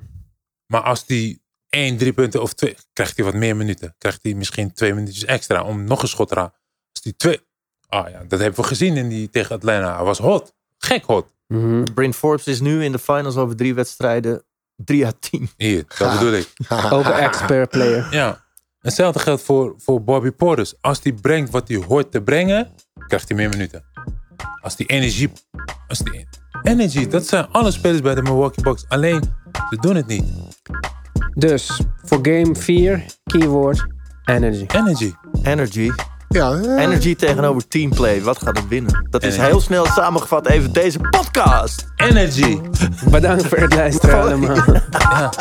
Maar als die één, drie punten of twee, krijgt hij wat meer minuten. Krijgt hij misschien twee minuutjes extra om nog een schot te raken. Als die twee, ah ja, dat hebben we gezien in die tegen Atlanta. Hij was hot, gek hot. Brain Forbes is nu in de finals over drie wedstrijden 3 uit 10. Hier, dat bedoel ik. Ook een expert player. Ja. Hetzelfde geldt voor, voor Bobby Portis. Als hij brengt wat hij hoort te brengen, krijgt hij meer minuten. Als die energie, als die energy, dat zijn alle spelers bij de Milwaukee Bucks. Alleen, ze doen het niet. Dus voor game 4, keyword Energy. Energy. Energy. Ja, eh, Energy tegenover teamplay. Wat gaat het winnen? Dat is heel snel samengevat even deze podcast. Energy. Bedankt voor het luisteren allemaal. Ja.